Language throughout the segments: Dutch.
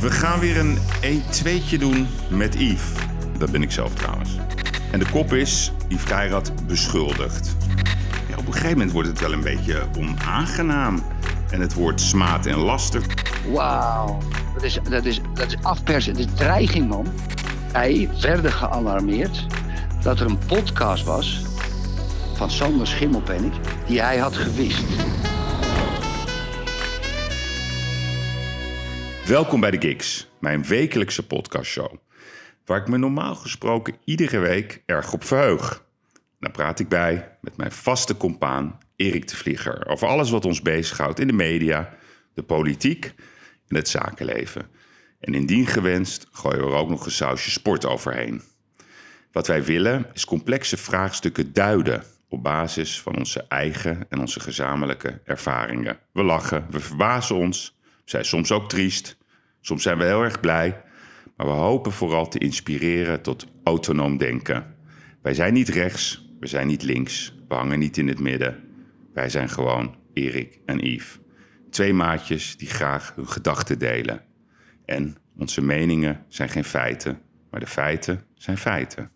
We gaan weer een E2'tje doen met Yves. Dat ben ik zelf trouwens. En de kop is Yves Keirat beschuldigd. Ja, op een gegeven moment wordt het wel een beetje onaangenaam. En het woord smaad en laster. Wauw, dat is, dat, is, dat is afpersen, dat is dreiging, man. Hij werd gealarmeerd dat er een podcast was van Sander Schimmelpenninck die hij had gewist. Welkom bij de Gigs, mijn wekelijkse podcastshow. Waar ik me normaal gesproken iedere week erg op verheug. Daar praat ik bij met mijn vaste compaan Erik de Vlieger over alles wat ons bezighoudt in de media, de politiek en het zakenleven. En indien gewenst gooien we er ook nog een sausje sport overheen. Wat wij willen is complexe vraagstukken duiden op basis van onze eigen en onze gezamenlijke ervaringen. We lachen, we verbazen ons, zijn soms ook triest, soms zijn we heel erg blij, maar we hopen vooral te inspireren tot autonoom denken. Wij zijn niet rechts, we zijn niet links, we hangen niet in het midden. Wij zijn gewoon Erik en Yves. Twee maatjes die graag hun gedachten delen. En onze meningen zijn geen feiten, maar de feiten zijn feiten.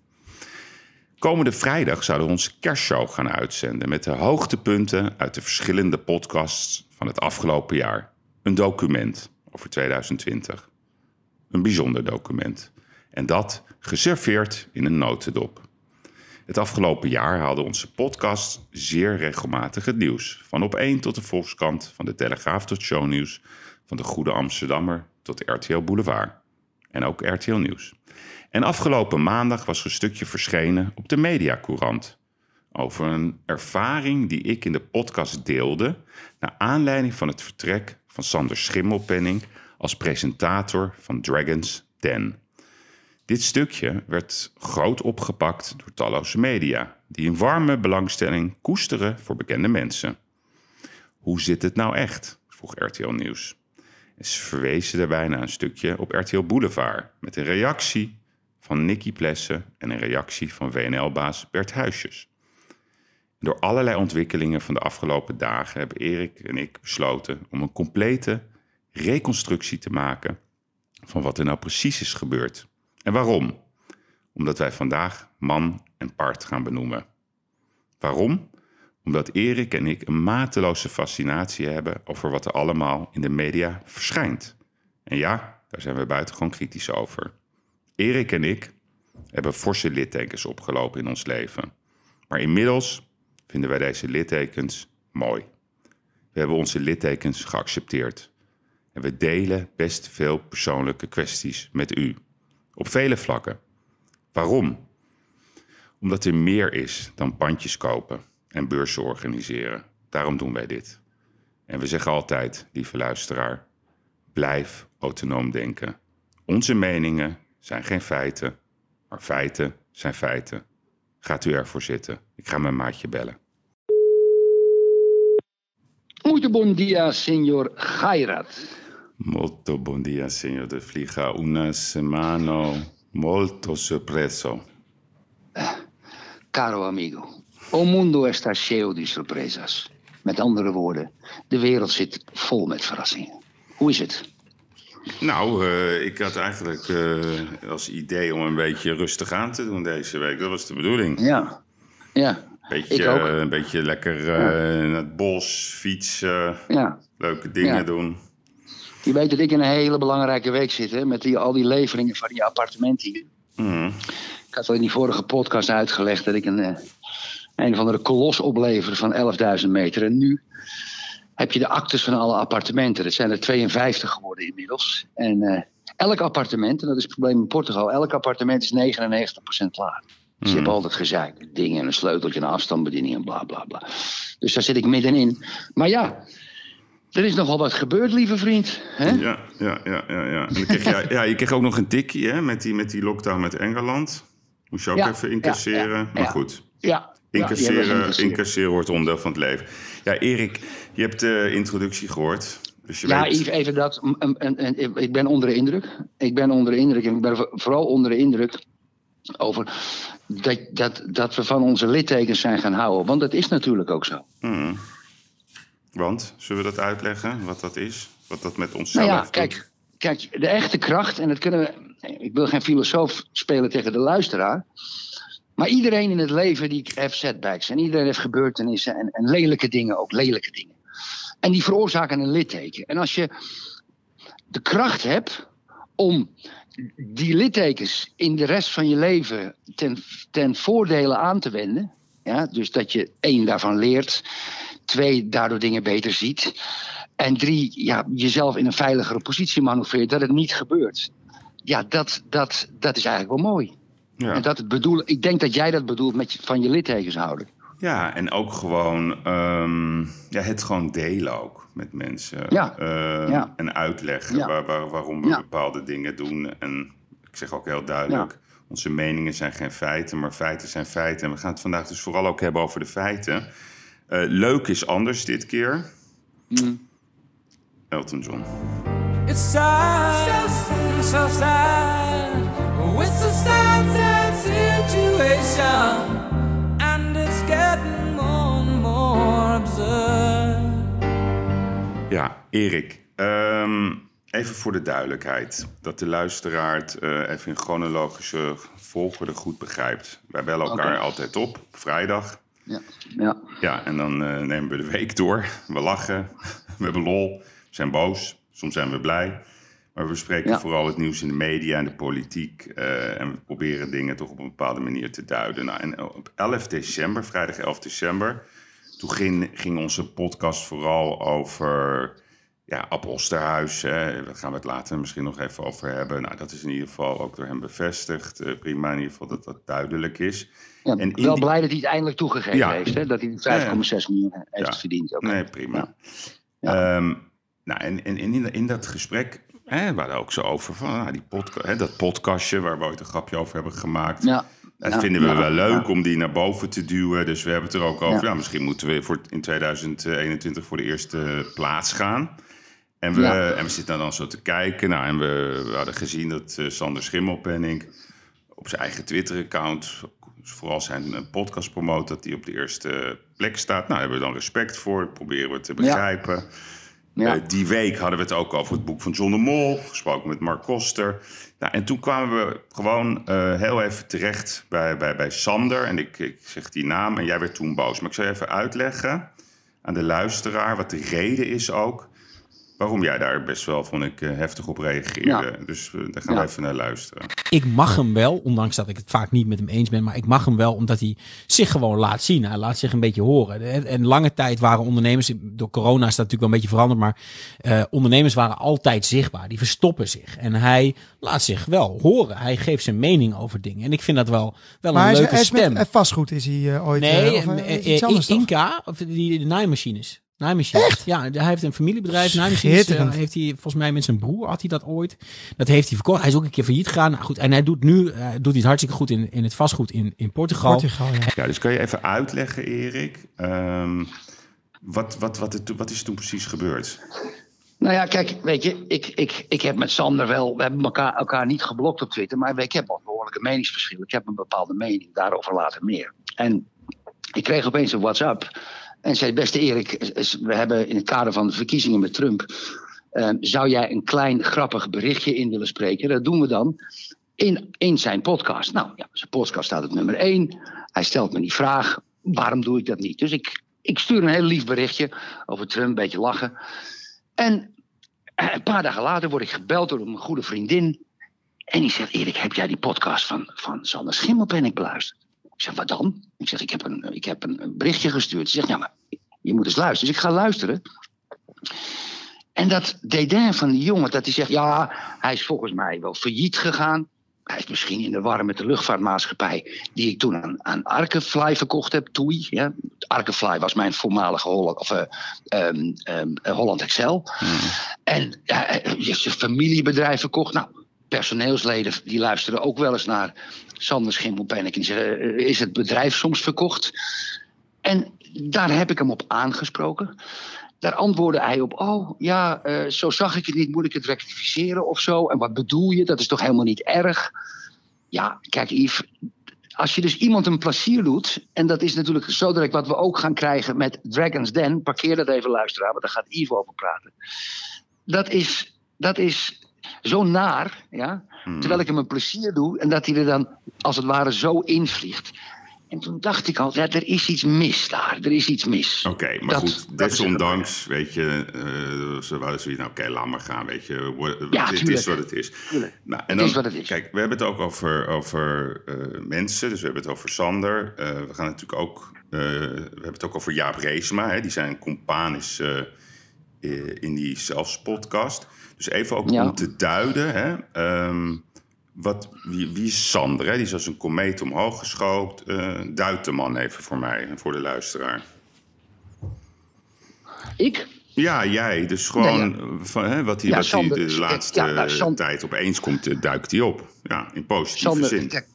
Komende vrijdag zouden we onze kerstshow gaan uitzenden met de hoogtepunten uit de verschillende podcasts van het afgelopen jaar. Een document over 2020. Een bijzonder document. En dat geserveerd in een notendop. Het afgelopen jaar haalde onze podcast zeer regelmatig het nieuws. Van op 1 tot de Volkskrant, van de Telegraaf tot Shownieuws, van de Goede Amsterdammer tot RTL Boulevard. En ook RTL Nieuws. En afgelopen maandag was een stukje verschenen op de Mediacourant. Over een ervaring die ik in de podcast deelde. naar aanleiding van het vertrek van Sander Schimmelpenning als presentator van Dragons Den. Dit stukje werd groot opgepakt door talloze media, die een warme belangstelling koesteren voor bekende mensen. Hoe zit het nou echt? vroeg RTL Nieuws. En ze verwezen daarbij naar een stukje op RTL Boulevard met een reactie van Nicky Plessen en een reactie van WNL-baas Bert Huisjes. Door allerlei ontwikkelingen van de afgelopen dagen hebben Erik en ik besloten om een complete reconstructie te maken van wat er nou precies is gebeurd. En waarom? Omdat wij vandaag man en part gaan benoemen. Waarom? Omdat Erik en ik een mateloze fascinatie hebben over wat er allemaal in de media verschijnt. En ja, daar zijn we buitengewoon kritisch over. Erik en ik hebben forse littekens opgelopen in ons leven. Maar inmiddels vinden wij deze littekens mooi. We hebben onze littekens geaccepteerd. En we delen best veel persoonlijke kwesties met u. Op vele vlakken. Waarom? Omdat er meer is dan pandjes kopen en beurzen organiseren. Daarom doen wij dit. En we zeggen altijd, lieve luisteraar, blijf autonoom denken. Onze meningen zijn geen feiten, maar feiten zijn feiten. Gaat u ervoor zitten. Ik ga mijn maatje bellen. Muito bom dia, senhor Gairat. Molto bom dia, signor de Vliega. Una semana molto sorpreso. Caro amigo, o mundo está cheio de surpresas. Met andere woorden, de wereld zit vol met verrassingen. Hoe is het? Nou, uh, ik had eigenlijk uh, als idee om een beetje rustig aan te doen deze week. Dat was de bedoeling. Ja, ja. Beetje, ik ook. Uh, een beetje lekker ja. naar het bos, fietsen, ja. leuke dingen Ja. doen. Je weet dat ik in een hele belangrijke week zit, hè, met die, al die leveringen van die appartementen hier. Mhm. Ik had al in die vorige podcast uitgelegd dat ik een, eh, een of andere kolos oplever van 11.000 meter. En nu heb je de actes van alle appartementen. Dat zijn er 52 geworden inmiddels. En eh, elk appartement, en dat is het probleem in Portugal, elk appartement is 99% klaar. Dus je hebt altijd gezeik. Dingen en een sleuteltje, een afstandsbediening en bla bla bla. Dus daar zit ik middenin. Maar ja, er is nogal wat gebeurd, lieve vriend. Hè? Ja, ja, ja, ja. ja. En kreeg je, ja, je kreeg ook nog een tikkie hè, met, die, met die lockdown met Engeland. Moest je ook Ja, even incasseren. ja, ja, maar goed, Ja. incasseren, incasseren wordt onderdeel van het leven. Ja, Erik, je hebt de introductie gehoord. Dus je Ja, weet... Yves, even dat. en- en- Ik ben onder de indruk. Ik ben onder de indruk. En ik ben vo- vooral onder de indruk over dat, dat, dat we van onze littekens zijn gaan houden. Want dat is natuurlijk ook zo. Mhm. Want, zullen we dat uitleggen, wat dat is? Wat dat met Nou onszelf ja, doet? kijk. kijk, de echte kracht, en dat kunnen we. Ik wil geen filosoof spelen tegen de luisteraar. Maar iedereen in het leven die heeft setbacks. En iedereen heeft gebeurtenissen en, en lelijke dingen ook, lelijke dingen. En die veroorzaken een litteken. En als je de kracht hebt om die littekens in de rest van je leven ten, ten voordele aan te wenden. Ja, dus dat je één daarvan leert, twee daardoor dingen beter ziet. En drie, ja, jezelf in een veiligere positie manoeuvreert, dat het niet gebeurt. Ja, dat, dat, dat is eigenlijk wel mooi. Ja. En dat bedoel, ik denk dat jij dat bedoelt met van je littekens houden. Ja, en ook gewoon um, ja, het gewoon delen ook met mensen. Ja. Uh, ja. En uitleggen waar, waar, waarom we bepaalde dingen doen. En ik zeg ook heel duidelijk, onze meningen zijn geen feiten, maar feiten zijn feiten. En we gaan het vandaag dus vooral ook hebben over de feiten. Uh, leuk is anders dit keer. Mm. Elton John. It's sad, so, sad. It's a sad, sad situation. Erik. Um, even voor de duidelijkheid. Dat de luisteraar het uh, even in chronologische volgorde goed begrijpt. Wij bellen elkaar okay. altijd op, vrijdag. Ja. Ja. ja, en dan uh, nemen we de week door. We lachen, we hebben lol, we zijn boos, soms zijn we blij. Maar we bespreken ja. vooral het nieuws in de media en de politiek. Uh, en we proberen dingen toch op een bepaalde manier te duiden. Nou, en op 11 december, vrijdag 11 december, toen ging, ging onze podcast vooral over ja, Ab Osterhuis. Hè. Daar gaan we het later misschien nog even over hebben. Nou, dat is in ieder geval ook door hem bevestigd. Uh, prima in ieder geval dat dat duidelijk is. Ja, en wel blij dat hij het eindelijk toegegeven ja. heeft. Hè? Dat hij 5,6 ja, miljoen heeft verdiend. Okay. Nee, prima. Um, nou, en, en in, in dat gesprek hè, we hadden ook zo over van nou, die podca hè, dat podcastje waar we ooit een grapje over hebben gemaakt. Ja. Dat ja, vinden we ja, wel leuk ja. om die naar boven te duwen. Dus we hebben het er ook over. Ja. misschien moeten we voor in 2021 voor de eerste plaats gaan. En we, en we zitten dan zo te kijken. Nou, en we, we hadden gezien dat uh, Sander Schimmelpenning op zijn eigen Twitter-account, vooral zijn podcast promoot, dat hij op de eerste plek staat. Nou, daar hebben we dan respect voor. Proberen we te begrijpen. Ja. Uh, die week hadden we het ook over het boek van John de Mol, gesproken met Mark Koster. Nou, en toen kwamen we gewoon uh, heel even terecht bij, bij, bij Sander. En ik, ik zeg die naam en jij werd toen boos. Maar ik zal even uitleggen aan de luisteraar wat de reden is ook. Waarom jij daar best wel, vond ik, uh, heftig op reageerde. Ja. Dus daar gaan Ja. we even naar luisteren. ik mag hem wel, ondanks dat ik het vaak niet met hem eens ben, maar ik mag hem wel omdat hij zich gewoon laat zien. Hij laat zich een beetje horen. En, lange tijd waren ondernemers, door corona is dat natuurlijk wel een beetje veranderd, maar eh, ondernemers waren altijd zichtbaar. Die verstoppen zich. En hij laat zich wel horen. Hij geeft zijn mening over dingen. En ik vind dat wel, wel Maar een hij is, leuke hij is stem. met eh, vastgoed is hij eh, ooit. Nee, eh, of, eh, eh, iets eh, anders toch? Inca, of die de naaimachines. Naaimachines. Echt? Ja, hij heeft een familiebedrijf. Naaimachines eh, Schitterend. heeft hij volgens mij met zijn broer had hij dat ooit. Dat heeft hij verkocht. Hij is ook een keer failliet gegaan. Nou, goed, en hij doet nu eh, doet hij het hartstikke goed in, in het vastgoed in, in Portugal. Portugal, ja. Ja, dus kan je even uitleggen, Erik, ehm, wat, wat, wat, het, wat is er toen precies gebeurd? Nou ja, kijk, weet je, ik, ik, ik heb met Sander wel, we hebben elkaar, elkaar niet geblokt op Twitter, maar ik heb wel behoorlijke meningsverschillen. Ik heb een bepaalde mening, daarover later meer. En ik kreeg opeens een WhatsApp en zei: Beste Erik, we hebben in het kader van de verkiezingen met Trump. eh, zou jij een klein grappig berichtje in willen spreken? Dat doen we dan in, zijn podcast. Nou ja, zijn podcast staat op nummer één. Hij stelt me die vraag: waarom doe ik dat niet? Dus ik, ik stuur een heel lief berichtje over Trump, een beetje lachen. En eh, een paar dagen later word ik gebeld door een goede vriendin. En die zegt: Erik, heb jij die podcast van, van Sander Schimmelpenning beluisterd? Zeg: Wat dan? Ik zeg: Ik heb een, ik heb een, berichtje gestuurd. Ze zegt: Ja, maar je moet eens luisteren. Dus ik ga luisteren. En dat dédain van die jongen, dat hij zegt: Ja, hij is volgens mij wel failliet gegaan. Hij is misschien in de war met de luchtvaartmaatschappij die ik toen aan, aan Arkefly verkocht heb, TUI. Ja. Arkefly was mijn voormalige Holland, of, eh, ehm, ehm, eh, Holland Excel. En ja, hij heeft zijn familiebedrijf verkocht. Nou, personeelsleden die luisteren ook wel eens naar Sander Schimmelpenninck. En eh, is het bedrijf soms verkocht? En daar heb ik hem op aangesproken. Daar antwoordde hij op, oh ja, eh, zo zag ik het niet, moet ik het rectificeren of zo? En wat bedoel je? Dat is toch helemaal niet erg? Ja, kijk Yves, als je dus iemand een plezier doet... en dat is natuurlijk zo direct wat we ook gaan krijgen met Dragon's Den... parkeer dat even luisteraar, want daar gaat Yves over praten. Dat is, dat is zo naar, ja. Hmm. Terwijl ik hem een plezier doe en dat hij er dan als het ware zo invliegt. En toen dacht ik al, ja, er is iets mis daar. Er is iets mis. Oké, maar Dat- goed, desondanks, weet je, eh ze wouden zoiets, nou, oké, laat maar gaan, weet je. Wo- Ja, het is wat het is. Nou, Het is wat het is. Kijk, we hebben het ook over, over eh, mensen, dus we hebben het over Sander. Eh, we gaan natuurlijk ook, we hebben het ook over Jaap Reesma, hè, die zijn compaan is in die zelfs podcast. Dus even ook Ja. om te duiden, hè, ehm, wat, wie, wie is Sander? Hè? Die is als een komeet omhoog geschoopt. Eh duid de man even voor mij en voor de luisteraar. Ik? Ja, jij. Dus gewoon Nee, eh, van, hè, wat hij Ja, de laatste ja, nou, tijd opeens komt, eh, duikt hij op. Ja, in positieve Sander, zin. kijk,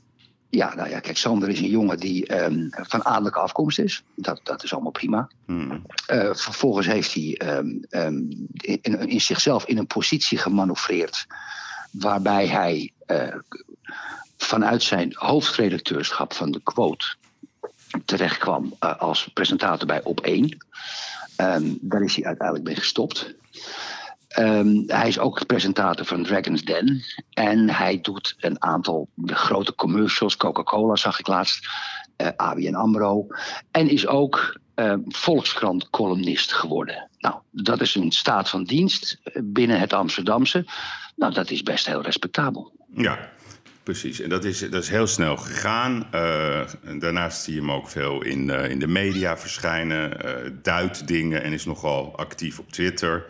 ja, nou ja, kijk, Sander is een jongen die ehm, van adellijke afkomst is. Dat, dat is allemaal prima. Hmm. Eh, vervolgens heeft hij ehm, ehm, in, in- zichzelf in een positie gemanoeuvreerd. waarbij hij eh, vanuit zijn hoofdredacteurschap van de Quote. terechtkwam eh, als presentator bij Op 1. Ehm, daar is hij uiteindelijk mee gestopt. Ehm, hij is ook presentator van Dragon's Den. En hij doet een aantal grote commercials. Coca-Cola zag ik laatst. eh ABN AMRO. En is ook eh, Volkskrant-columnist geworden. Nou, dat is een staat van dienst eh, binnen het Amsterdamse. Nou, dat is best heel respectabel. Ja, precies. En dat is, dat is heel snel gegaan. Daarnaast zie je hem ook veel in, in de media verschijnen. eh duidt dingen en is nogal actief op Twitter.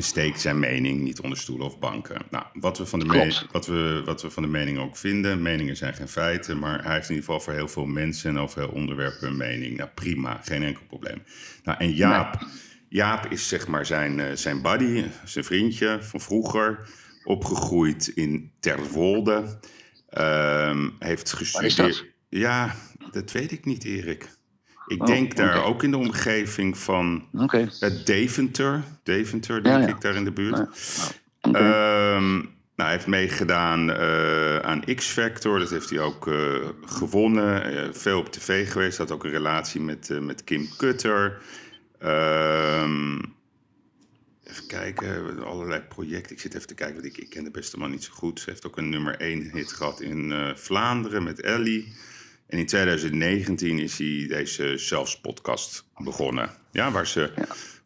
En steekt zijn mening niet onder stoelen of banken. Nou, wat we, van de me- wat, we, wat we van de mening ook vinden. Meningen zijn geen feiten. Maar hij heeft in ieder geval voor heel veel mensen en over heel onderwerpen een mening. Nou, prima. Geen enkel probleem. Nou, en Jaap. Jaap is zeg maar zijn, eh, zijn buddy, zijn vriendje van vroeger. Opgegroeid in Terwolde. Ehm, heeft gestudeerd. dat? Ja, dat weet ik niet, Erik. Ik Oh, denk daar ook in de omgeving van Oké. het Deventer. Deventer, denk Ja, ja. ik, daar in de buurt. Ehm, nou, hij heeft meegedaan eh, aan X-Factor. Dat heeft hij ook eh, gewonnen. Eh, veel op tv geweest. Had ook een relatie met, met Kim Kutter. Ehm, even kijken, allerlei projecten. Ik zit even te kijken, want ik, ik ken de beste man niet zo goed. Ze heeft ook een nummer 1 hit gehad in Vlaanderen met Ellie. En in 2019 is hij deze zelfs podcast begonnen. Ja, waar ze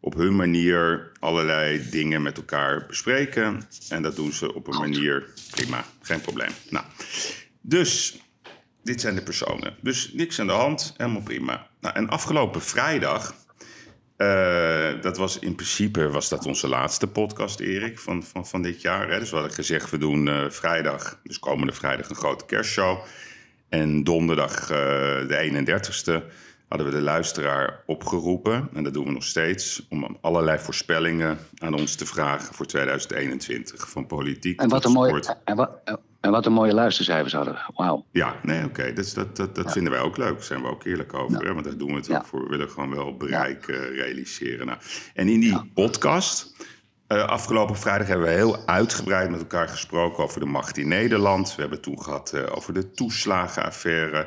op hun manier allerlei dingen met elkaar bespreken. En dat doen ze op een manier prima, geen probleem. Nou, dus dit zijn de personen. Dus niks aan de hand, helemaal prima. Nou, en afgelopen vrijdag, eh, dat was in principe was dat onze laatste podcast, Erik, van, van, van dit jaar. Hè? Dus we hadden gezegd, we doen eh, vrijdag, dus komende vrijdag, een grote kerstshow. En donderdag, eh, de 31ste, hadden we de luisteraar opgeroepen. En dat doen we nog steeds, om allerlei voorspellingen aan ons te vragen voor 2021. Van politiek En wat, tot een mooie, sport. en, wat, en wat een mooie luistercijfers hadden. Wauw. Ja, nee, oké. Dus dat, dat, dat vinden wij ook leuk. Daar zijn we ook eerlijk over. Hè? Want daar doen we het Ja. ook voor. We willen gewoon wel bereik eh, realiseren. Nou, en in die podcast, eh, afgelopen vrijdag, hebben we heel uitgebreid met elkaar gesproken over de macht in Nederland. We hebben het toen gehad eh, over de toeslagenaffaire.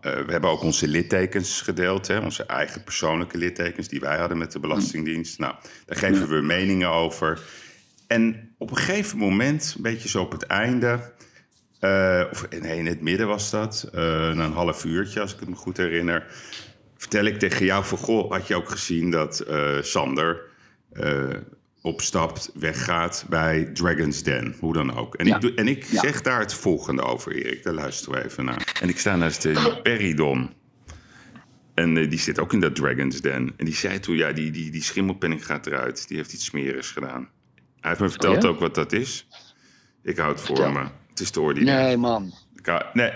Eh, we hebben ook onze littekens gedeeld, hè? onze eigen persoonlijke littekens die wij hadden met de Belastingdienst. Nou, daar geven we meningen over. En op een gegeven moment, een beetje zo op het einde, of nee, in het midden was dat, na een half uurtje, als ik het me goed herinner, vertel ik tegen jou van, goh, had je ook gezien dat Sander opstapt, weggaat bij Dragon's Den, hoe dan ook. En Ja. ik, en ik Ja. zeg daar het volgende over, Erik, daar luisteren we even naar. En ik sta naast de Peridon. En eh, die zit ook in dat Dragon's Den. En die zei toen, ja, die, die, die schimmelpenning gaat eruit. Die heeft iets smerigs gedaan. Hij heeft me verteld Oh ja? ook wat dat is. Ik hou het voor me. Het is te ordinair. Nee, man. Ik hou- nee,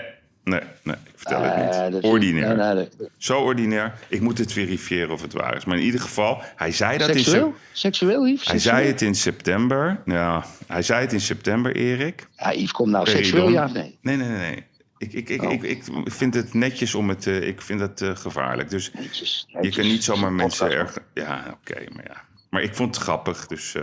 nee, nee, ik vertel het niet. Eh, dat is- ordinair. nee, nee, dat- Zo ordinair. Ik moet het verifiëren of het waar is. Maar in ieder geval, hij zei dat in Seksueel? sep- Seksueel, Yves? Hij Seksueel? zei het in september. Ja, hij zei het in september, Erik. Ja, Yves, kom nou. Peridon. Seksueel, ja of nee? Nee, nee, nee. nee. Ik, ik, ik, Oh. ik, ik vind het netjes om het... eh, ik vind het eh, gevaarlijk. Dus Netjes, je kan niet zomaar mensen erg... Ja, oké, maar ja. Maar ik vond het grappig, dus...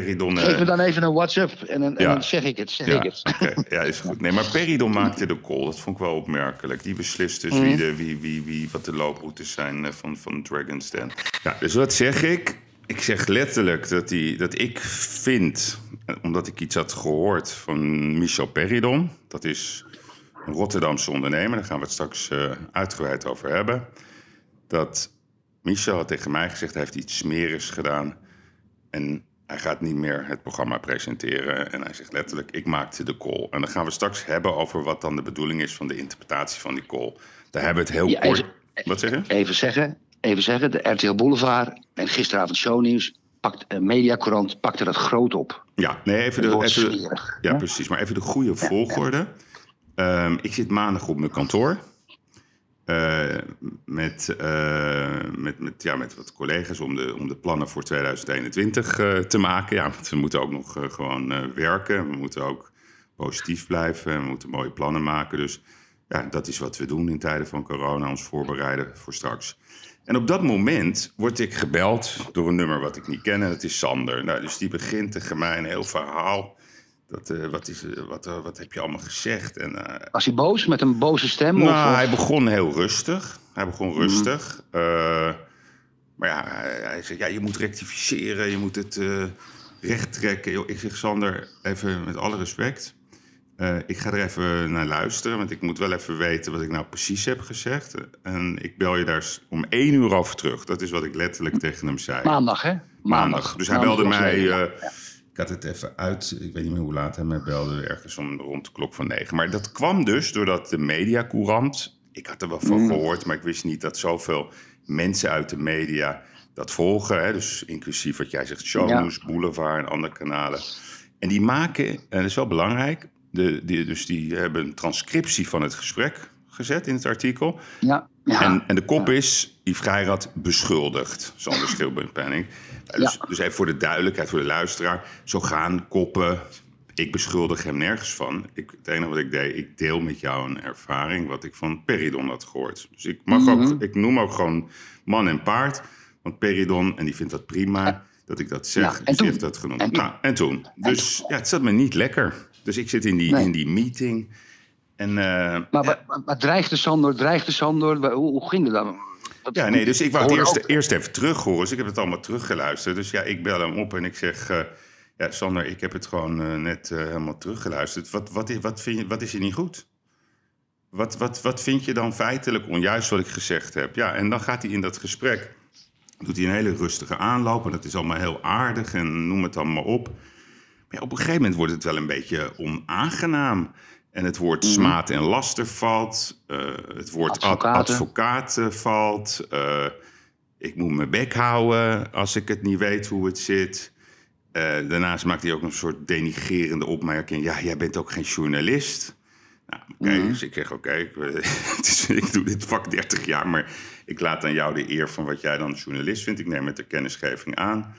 Peridon... Geef eh, me dan even een WhatsApp en dan, en dan zeg ik het. Zeg ja, ik het. oké, ja, is goed. Nee, maar Peridon maakte de call. Dat vond ik wel opmerkelijk. Die beslist dus Mhm. wie, de, wie, wie, wie, wat de looproutes zijn eh, van, van Dragon's Den. Ja, dus wat zeg ik? Ik zeg letterlijk dat, die, dat ik vind eh, omdat ik iets had gehoord van Michel Peridon. Dat is een Rotterdamse ondernemer, daar gaan we het straks uh, uitgebreid over hebben. Dat Michel had tegen mij gezegd, hij heeft iets smerigs gedaan. En hij gaat niet meer het programma presenteren. En hij zegt letterlijk, ik maakte de call. En dan gaan we straks hebben over wat dan de bedoeling is van de interpretatie van die call. Daar hebben we het heel Ja, kort... even- Wat zeg je? Even zeggen, even zeggen, de RTL Boulevard en gisteravond Shownieuws, pakt, uh, Mediacorant pakte dat groot op. Ja, nee, even de, even, ja, precies. Maar even de goede volgorde. Ehm, ik zit maandag op mijn kantoor. Eh, met, eh, met, met, ja, met wat collega's om de, om de plannen voor 2021 eh, te maken. Ja, we moeten ook nog gewoon werken. We moeten ook positief blijven. En we moeten mooie plannen maken. Dus ja, dat is wat we doen in tijden van corona. Ons voorbereiden voor straks. En op dat moment word ik gebeld door een nummer wat ik niet ken. En dat is Sander. Nou, dus die begint tegen mij een heel verhaal. Dat, eh, wat, is, eh, wat, eh, wat heb je allemaal gezegd? En, Was hij boos met een boze stem? nou, of, hij begon heel rustig. Hij begon rustig. Eh, maar ja, hij, hij zei, ja, je moet rectificeren. Je moet het recht trekken. Ik zeg, Sander, even met alle respect. ik ga er even naar luisteren, want ik moet wel even weten wat ik nou precies heb gezegd. En ik bel je daar om één uur over terug. Dat is wat ik letterlijk tegen hem zei. Maandag, hè? Maandag. Dus hij Maandag belde mij. Ik had het even uit. Ik weet niet meer hoe laat hij mij belde. Ergens om rond de klok van negen. Maar dat kwam dus doordat de mediacourant. Ik had er wel van Mm. gehoord, maar ik wist niet dat zoveel mensen uit de media dat volgen. Hè? Dus inclusief wat jij zegt, Shownews, Boulevard en andere kanalen. En die maken, en dat is wel belangrijk. De, die, dus die hebben een transcriptie van het gesprek gezet in het artikel. ja, ja. En, en de kop is, Yves Geirat beschuldigd. Sander Schilbenpenning. Dus, dus even voor de duidelijkheid, voor de luisteraar. Zo gaan koppen. Ik beschuldig hem nergens van. Ik, het enige wat ik deed, ik deel met jou een ervaring... wat ik van Peridon had gehoord. Dus ik, mag Mhm. ook, ik noem ook gewoon man en paard. Want Peridon, en die vindt dat prima... dat ik dat zeg, Ja, en dus toen? heeft dat genoemd. En toen? nou, en toen. Dus ja, het zat me niet lekker. Dus ik zit in die, Nee. in die meeting... En, eh, Maar, maar, maar dreigde Sander, dreigde Sander, hoe, hoe ging het dan? Dat- Ja, nee, dus ik wou het eerst, ook- eerst even terug horen. Dus ik heb het allemaal teruggeluisterd. Dus ja, ik bel hem op en ik zeg... eh, ja, Sander, ik heb het gewoon eh, net eh, helemaal teruggeluisterd. Wat, wat, is, wat, vind je, wat is er niet goed? Wat, wat, wat vind je dan feitelijk onjuist wat ik gezegd heb? Ja, en dan gaat hij in dat gesprek... doet hij een hele rustige aanloop. En dat is allemaal heel aardig en noem het allemaal op. Maar ja, op een gegeven moment wordt het wel een beetje onaangenaam. En het woord smaad en laster valt. eh, het woord advocaat eh, valt. eh, ik moet mijn bek houden als ik het niet weet hoe het zit. Daarnaast maakt hij ook een soort denigerende opmerking. Ja, jij bent ook geen journalist. Nou, oké, dus ik zeg oké, ik, doe dit vak 30 jaar, maar ik laat aan jou de eer van wat jij dan journalist vindt. Ik neem het de kennisgeving aan.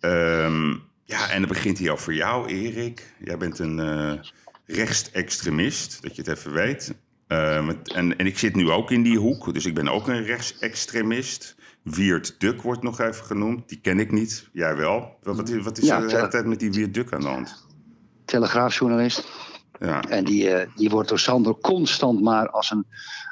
Ehm, ja, en dan begint hij over jou, Erik. Jij bent een rechtsextremist, dat je het even weet. Eh, met- en, en ik zit nu ook in die hoek, dus ik ben ook een rechtsextremist. Wiert Duk wordt nog even genoemd. Die ken ik niet, jij wel. Wat, wat is, wat is Ja, er de hele tijd met die Wiert Duk aan de hand? Telegraafjournalist. Ja. En die, eh, die wordt door Sander constant maar als een,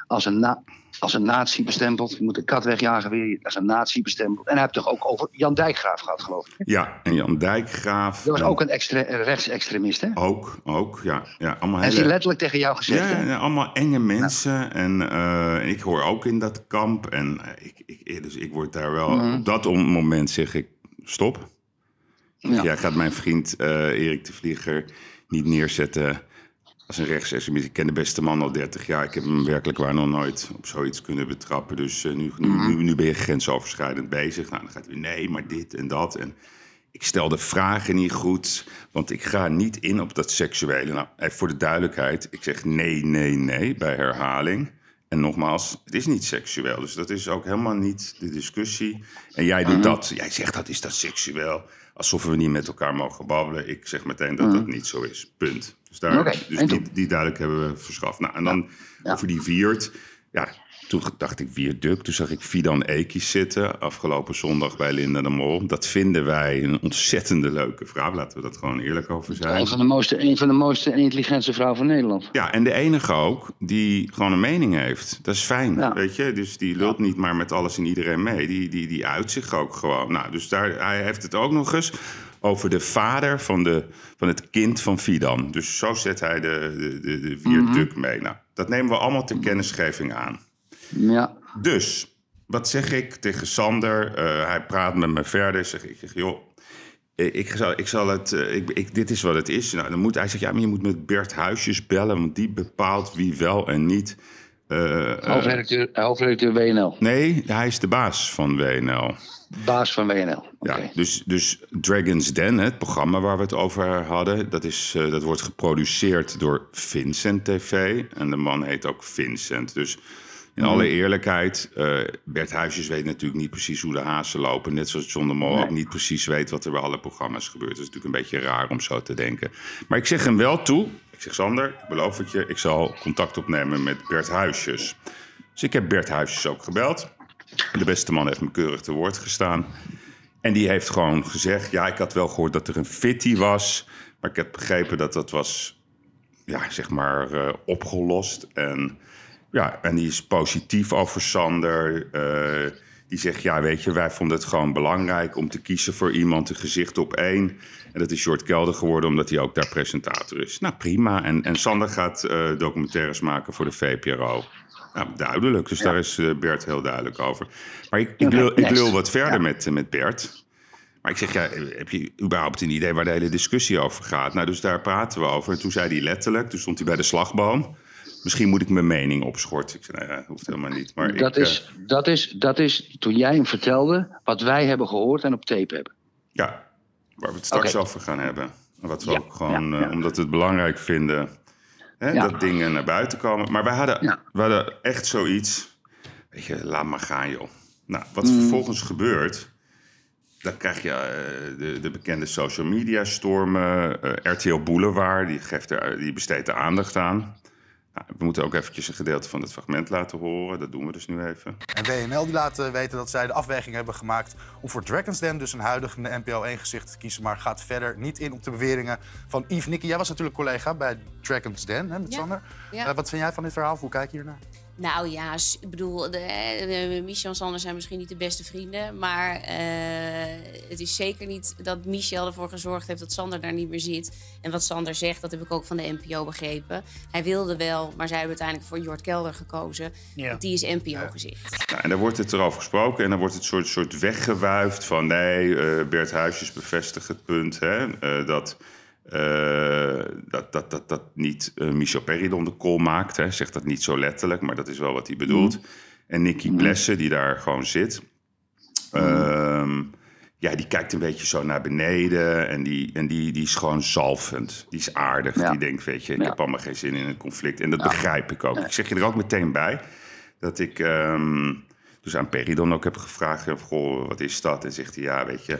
als een, na, als een nazi bestempeld. Je moet de kat wegjagen weer, als een nazi bestempeld. En hij heeft toch ook over Jan Dijkgraaf gehad, geloof ik. hè? ja, en Jan Dijkgraaf. Dat was en- ook een extre- rechtsextremist, hè? Ook, ook, ja. ja allemaal En hele- hij letterlijk tegen jou gezegd, Ja, ja, allemaal enge mensen. En, eh, en ik hoor ook in dat kamp. En eh, ik, ik, dus ik word daar wel... Mhm. Op dat om- moment zeg ik, stop. Ja. Jij gaat mijn vriend eh, Erik de Vlieger niet neerzetten als een rechtsextremist. Ik ken de beste man al 30 jaar. Ik heb hem werkelijk waar nog nooit op zoiets kunnen betrappen. Dus eh, nu, nu, Mhm. nu, nu ben je grensoverschrijdend bezig. Nou, dan gaat hij nee, maar dit en dat. En ik stel de vragen niet goed, want ik ga niet in op dat seksuele. Nou, even voor de duidelijkheid, ik zeg nee, nee, nee bij herhaling. En nogmaals, het is niet seksueel, dus dat is ook helemaal niet de discussie. En jij Mhm. doet dat, jij zegt dat is dat seksueel, alsof we niet met elkaar mogen babbelen. Ik zeg meteen dat dat niet zo is, punt. Dus, daar, dus die, die duidelijk hebben we verschaft. Nou, en dan Ja. over die viert, ja, toen dacht ik Wierduk. Toen zag ik Fidan Ekis zitten afgelopen zondag bij Linda de Mol. Dat vinden wij een ontzettende leuke vrouw. Laten we dat gewoon eerlijk over zijn. Een van, de mooiste, een van de mooiste en intelligentste vrouwen van Nederland. Ja, en de enige ook die gewoon een mening heeft. Dat is fijn, Ja. weet je. Dus die lult niet maar met alles en iedereen mee. Die, die, die uit zich ook gewoon. Nou, dus daar, hij heeft het ook nog eens over de vader van, de, van het kind van Fidan. Dus zo zet hij de, de, de, de viaduct mee. Nou, dat nemen we allemaal ter kennisgeving aan. Ja. Dus, wat zeg ik tegen Sander? Eh, hij praat met me verder. Zeg ik, zeg, joh, eh, ik zal, ik zal het, eh, ik, ik, dit is wat het is. Nou, dan moet, hij zegt, ja, maar je moet met Bert Huisjes bellen, want die bepaalt wie wel en niet. eh, Hoofdredacteur, hoofdredacteur WNL. nee, hij is de baas van WNL. Baas van WNL. Ja, dus, dus Dragon's Den, het programma waar we het over hadden, dat, is, eh, dat wordt geproduceerd door Vincent TV. En de man heet ook Vincent. Dus in Mhm. alle eerlijkheid, eh, Bert Huisjes weet natuurlijk niet precies hoe de hazen lopen. Net zoals John de Mol Nee. ook niet precies weet wat er bij alle programma's gebeurt. Dat is natuurlijk een beetje raar om zo te denken. Maar ik zeg hem wel toe. Ik zeg Sander, ik beloof het je, ik zal contact opnemen met Bert Huisjes. Dus ik heb Bert Huisjes ook gebeld. De beste man heeft me keurig te woord gestaan. En die heeft gewoon gezegd: Ja, ik had wel gehoord dat er een fitty was. Maar ik heb begrepen dat dat was, ja, zeg maar, eh, opgelost. En, ja, en die is positief over Sander. Eh, die zegt: Ja, weet je, wij vonden het gewoon belangrijk om te kiezen voor iemand, een gezicht op één. En dat is Jort Kelder geworden, omdat hij ook daar presentator is. Nou, prima. En, en Sander gaat eh, documentaires maken voor de VPRO. Nou, duidelijk. Dus daar is eh, Bert heel duidelijk over. Maar ik, ik, lul, ik lul wat verder Ja. met, eh, met Bert. Maar ik zeg, ja, heb je überhaupt een idee waar de hele discussie over gaat? Nou, dus daar praten we over. En toen zei hij letterlijk, toen stond hij bij de slagboom. Misschien moet ik mijn mening opschorten. Ik zei, nou ja, hoeft helemaal niet. Maar Dat, ik, eh, is, dat, is, dat is toen jij hem vertelde wat wij hebben gehoord en op tape hebben. Ja, waar we het straks over gaan hebben. En Wat we Ja, ook gewoon, ja, omdat we het belangrijk vinden, hè, Ja. dat dingen naar buiten komen. Maar wij hadden, Ja. we hadden echt zoiets, weet je, laat maar gaan joh. Nou, wat Mm. vervolgens gebeurt, dan krijg je eh, de, de bekende social media stormen. eh, RTL Boulevard, die, geeft er, die besteedt er aandacht aan. Nou, we moeten ook eventjes een gedeelte van het fragment laten horen. Dat doen we dus nu even. En WNL die laat eh, weten dat zij de afweging hebben gemaakt om voor Dragon's Den dus een huidig NPO 1 gezicht te kiezen, maar gaat verder niet in op de beweringen van Yves Nicky. Jij was natuurlijk collega bij Dragon's Den hè, met Ja, Sander. ja. Eh, wat vind jij van dit verhaal? Hoe kijk je hiernaar? Nou ja, ik bedoel, de, de, Michel en Sander zijn misschien niet de beste vrienden. Maar eh, het is zeker niet dat Michel ervoor gezorgd heeft dat Sander daar niet meer zit. En wat Sander zegt, dat heb ik ook van de NPO begrepen. Hij wilde wel, maar zij hebben uiteindelijk voor Jort Kelder gekozen. Ja. Want die is NPO-gezicht. Nou, en dan wordt het erover gesproken en dan wordt het soort, soort weggewuifd van nee, eh, Bert Huisjes bevestigt het punt hè, eh, dat, eh, dat, dat, dat, dat niet eh, Michel Peridon de call maakt. Hè, zegt dat niet zo letterlijk, maar dat is wel wat hij bedoelt. En Nicky Plessen, die daar gewoon zit, ehm, ja, die kijkt een beetje zo naar beneden en die, en die, die is gewoon zalvend. Die is aardig. Ja. Die denkt, weet je, ik Ja. heb allemaal geen zin in een conflict. En dat begrijp ik ook. Ik zeg je er ook meteen bij dat ik ehm, dus aan Perry dan ook heb gevraagd: Goh, wat is dat? En zegt hij: Ja, weet je,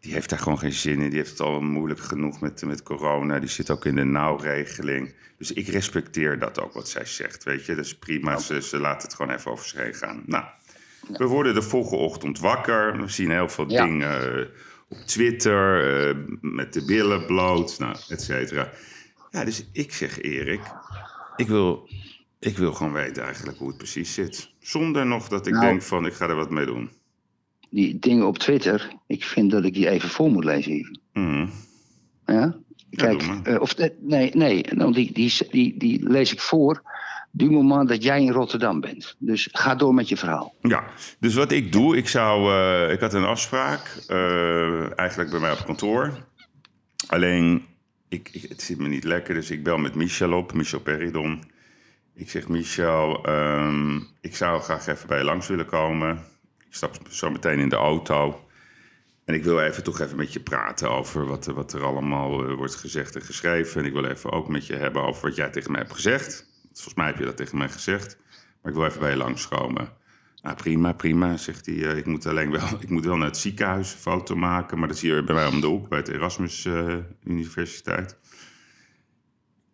die heeft daar gewoon geen zin in. Die heeft het al moeilijk genoeg met, met corona. Die zit ook in de nauwregeling. Dus ik respecteer dat ook wat zij zegt. Weet je, dat is prima. Ze, ze laat het gewoon even over zich heen gaan. Nou, we worden de volgende ochtend wakker. We zien heel veel Ja. dingen eh, op Twitter, eh, met de billen bloot, nou, et cetera. Ja, dus ik zeg Erik, ik wil, ik wil gewoon weten eigenlijk hoe het precies zit. Zonder nog dat ik Nou. denk van, ik ga er wat mee doen. Die dingen op Twitter, ik vind dat ik die even voor moet lezen. Mhm. Ja? Kijk, eh, of, nee, nee nou, die, die, die, die lees ik voor. Du moment dat jij in Rotterdam bent. Dus ga door met je verhaal. Ja, dus wat ik doe, ik zou, eh, ik had een afspraak, eh, eigenlijk bij mij op kantoor. Alleen, ik, ik, het zit me niet lekker, dus ik bel met Michel op, Michel Peridon. Ik zeg, Michel, ehm, ik zou graag even bij je langs willen komen. Ik stap zo meteen in de auto. En ik wil even toch even met je praten over wat, er- wat er allemaal eh, wordt gezegd en geschreven. En ik wil even ook met je hebben over wat jij tegen mij hebt gezegd. Volgens mij heb je dat tegen mij gezegd. Maar ik wil even bij je langskomen. Nou, prima, prima, zegt hij. eh, ik, moet alleen wel, ik moet wel naar het ziekenhuis een foto maken. Maar dat is hier bij mij om de hoek, bij het Erasmus eh, Universiteit.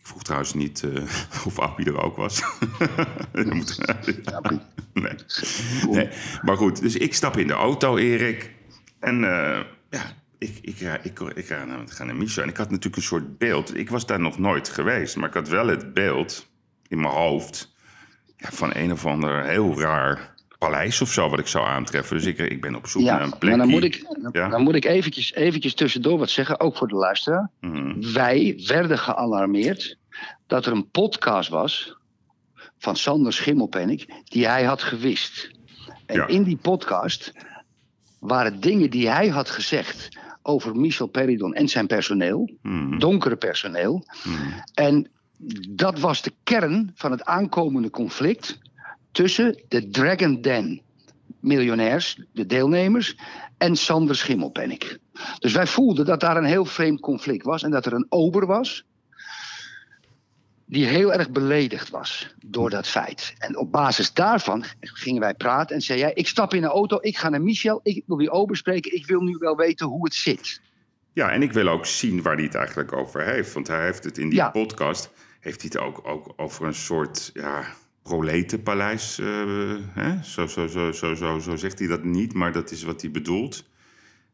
Ik vroeg trouwens niet eh, of Appie er ook was. Moet- nee. nee. Maar goed, dus ik stap in de auto, Erik. En eh, ja, ik, ik, ga- ik, ik, ga naar, ga naar Michel. En ik had natuurlijk een soort beeld. Ik was daar nog nooit geweest. Maar ik had wel het beeld in mijn hoofd... Ja, van een of ander heel raar paleis of zo wat ik zou aantreffen. Dus ik, ik ben op zoek Ja, naar een maar plekje. dan moet ik, dan, Ja. dan moet ik eventjes, eventjes tussendoor wat zeggen, ook voor de luisteraar. Mhm. Wij werden gealarmeerd dat er een podcast was van Sander Schimmelpenninck die hij had gewist. En Ja. in die podcast waren dingen die hij had gezegd over Michel Peridon en zijn personeel, Mhm. donkere personeel. Mhm. En dat was de kern van het aankomende conflict tussen de Dragon Den miljonairs, de deelnemers, en Sander Schimmelpenninck. Dus wij voelden dat daar een heel vreemd conflict was en dat er een ober was die heel erg beledigd was door dat feit. En op basis daarvan gingen wij praten en zei jij, ik stap in een auto, ik ga naar Michel, ik wil die ober spreken, ik wil nu wel weten hoe het zit. Ja, en ik wil ook zien waar hij het eigenlijk over heeft. Want hij heeft het in die Ja. podcast... heeft hij het ook, ook over een soort ja, proletenpaleis. eh, hè? Zo, zo, zo, zo, zo, zo zegt hij dat niet, maar dat is wat hij bedoelt.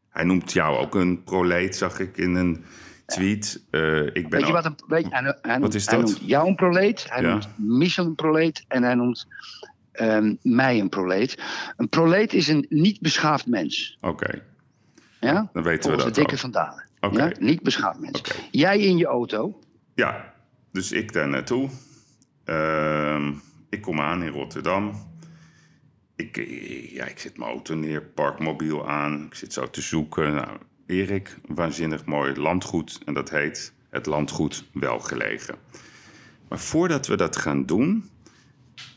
Hij noemt jou ook een proleet, zag ik in een tweet. Eh, ik ben Weet je wat een weet hij, hij noemt, is hij dat? noemt jou een proleet, hij Ja. noemt Michel een proleet en hij noemt ehm, mij een proleet. Een proleet is een niet beschaafd mens. Oké, Ja? dan weten we Volgens de dat dikke ook. van Dalen. Oké. Ja? Niet beschaafd mens. Jij in je auto. Ja, dus ik daar naartoe. Ehm, ik kom aan in Rotterdam. Ik, eh, ja, ik zet mijn auto neer, park mobiel aan. Ik zit zo te zoeken. Nou, Erik, waanzinnig mooi landgoed. En dat heet het landgoed Welgelegen. Maar voordat we dat gaan doen,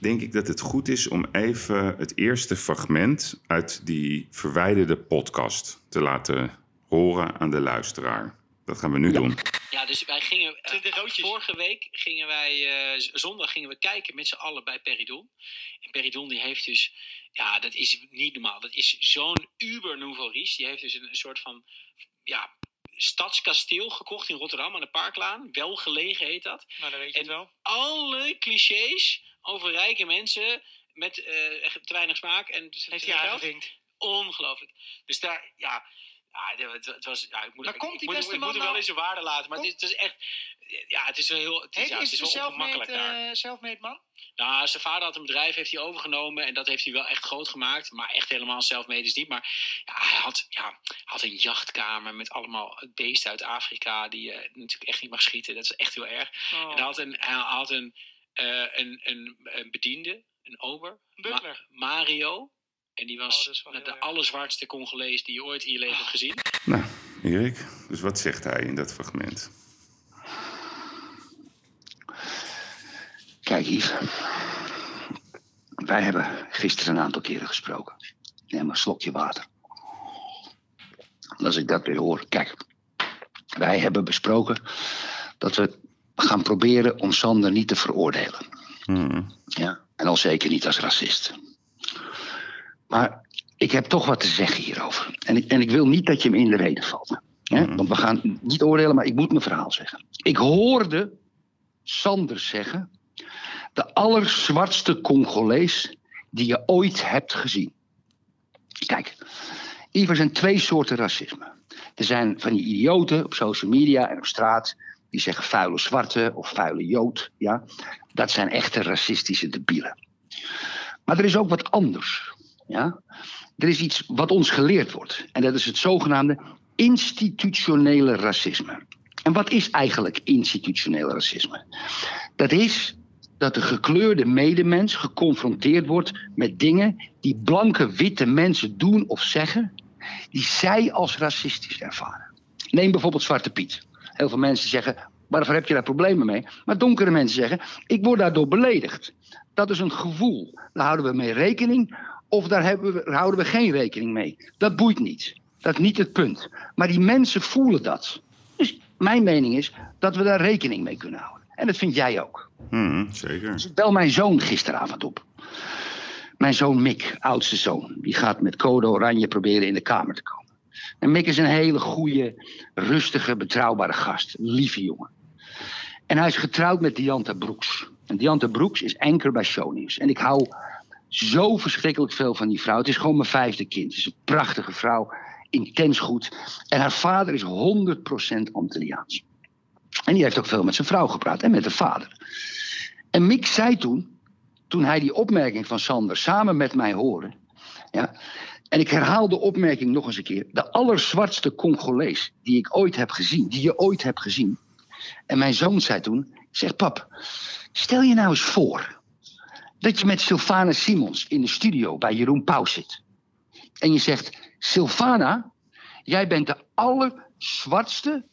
denk ik dat het goed is om even het eerste fragment uit die verwijderde podcast te laten horen aan de luisteraar. Dat gaan we nu doen. Ja, dus wij gingen. eh, vorige week gingen wij. eh, zondag gingen we kijken met z'n allen bij Peridon. En Peridon die heeft dus. Ja, dat is niet normaal. Dat is zo'n uber nouveau riche. Die heeft dus een, een soort van. Ja, stadskasteel gekocht in Rotterdam aan de Parklaan. Wel gelegen heet dat. Nou, dan weet je het En wel. alle clichés over rijke mensen met eh, te weinig smaak en te Heeft veel hij geld. aangevinkt. Ongelooflijk. Dus daar, ja. Ja het, het was, ja ik moet, Maar ik, komt ik die moet, beste ik man moet hem wel nou- in zijn waarde laten. Maar het is, het is echt. Ja, het is wel heel. Het is, ja, het is wel daar. eh, self-made man? Nou, zijn vader had een bedrijf, heeft hij overgenomen. En dat heeft hij wel echt groot gemaakt. Maar echt helemaal zelfmade is niet. Maar ja, hij had, ja, had een jachtkamer met allemaal beesten uit Afrika. Die je natuurlijk echt niet mag schieten. Dat is echt heel erg. Oh. En hij had een, hij had een, eh, een, een, een bediende, een ober. Ma- Mario. En die was Oh, de erg. allerzwartste Congolees die je ooit in je leven hebt gezien. Nou, Erik, dus wat zegt hij in dat fragment? Kijk, Yves. Wij hebben gisteren een aantal keren gesproken. Neem een slokje water. En Als ik dat weer hoor. Kijk, wij hebben besproken dat we gaan proberen om Sander niet te veroordelen. Mhm. Ja, en al zeker niet als racist. Maar ik heb toch wat te zeggen hierover. En ik, en ik wil niet dat je me in de reden valt. Hè? Want we gaan niet oordelen, maar ik moet mijn verhaal zeggen. Ik hoorde Sander zeggen... de allerzwartste Congolees die je ooit hebt gezien. Kijk, er zijn twee soorten racisme. Er zijn van die idioten op social media en op straat... die zeggen vuile zwarte of vuile jood. Ja? Dat zijn echte racistische debielen. Maar er is ook wat anders. Ja? Er is iets wat ons geleerd wordt. En dat is het zogenaamde institutionele racisme. En wat is eigenlijk institutioneel racisme? Dat is dat de gekleurde medemens geconfronteerd wordt met dingen die blanke witte mensen doen of zeggen, die zij als racistisch ervaren. Neem bijvoorbeeld Zwarte Piet. Heel veel mensen zeggen, waarvoor heb je daar problemen mee? Maar donkere mensen zeggen, ik word daardoor beledigd. Dat is een gevoel. Daar houden we mee rekening of daar, hebben we, daar houden we geen rekening mee. Dat boeit niet. Dat is niet het punt. Maar die mensen voelen dat. Dus mijn mening is dat we daar rekening mee kunnen houden. En dat vind jij ook. Mhm, zeker. Dus ik bel mijn zoon gisteravond op. Mijn zoon Mick, oudste zoon, die gaat met code oranje proberen in de kamer te komen. En Mick is een hele goede, rustige, betrouwbare gast. Lieve jongen. En hij is getrouwd met Dianta Broeks. En Dianta Broeks is anker bij Shownieuws. En ik hou zo verschrikkelijk veel van die vrouw. Het is gewoon mijn vijfde kind. Het is een prachtige vrouw, intens goed. En haar vader is 100% Antilliaans. En die heeft ook veel met zijn vrouw gepraat en met de vader. En Mick zei toen toen hij die opmerking van Sander samen met mij hoorde. Ja, en ik herhaal de opmerking nog eens een keer. De allerzwartste Congolees die ik ooit heb gezien, die je ooit hebt gezien. En mijn zoon zei toen, zeg pap, stel je nou eens voor dat je met Sylvana Simons in de studio bij Jeroen Pauw zit. En je zegt, Sylvana, jij bent de allerzwartste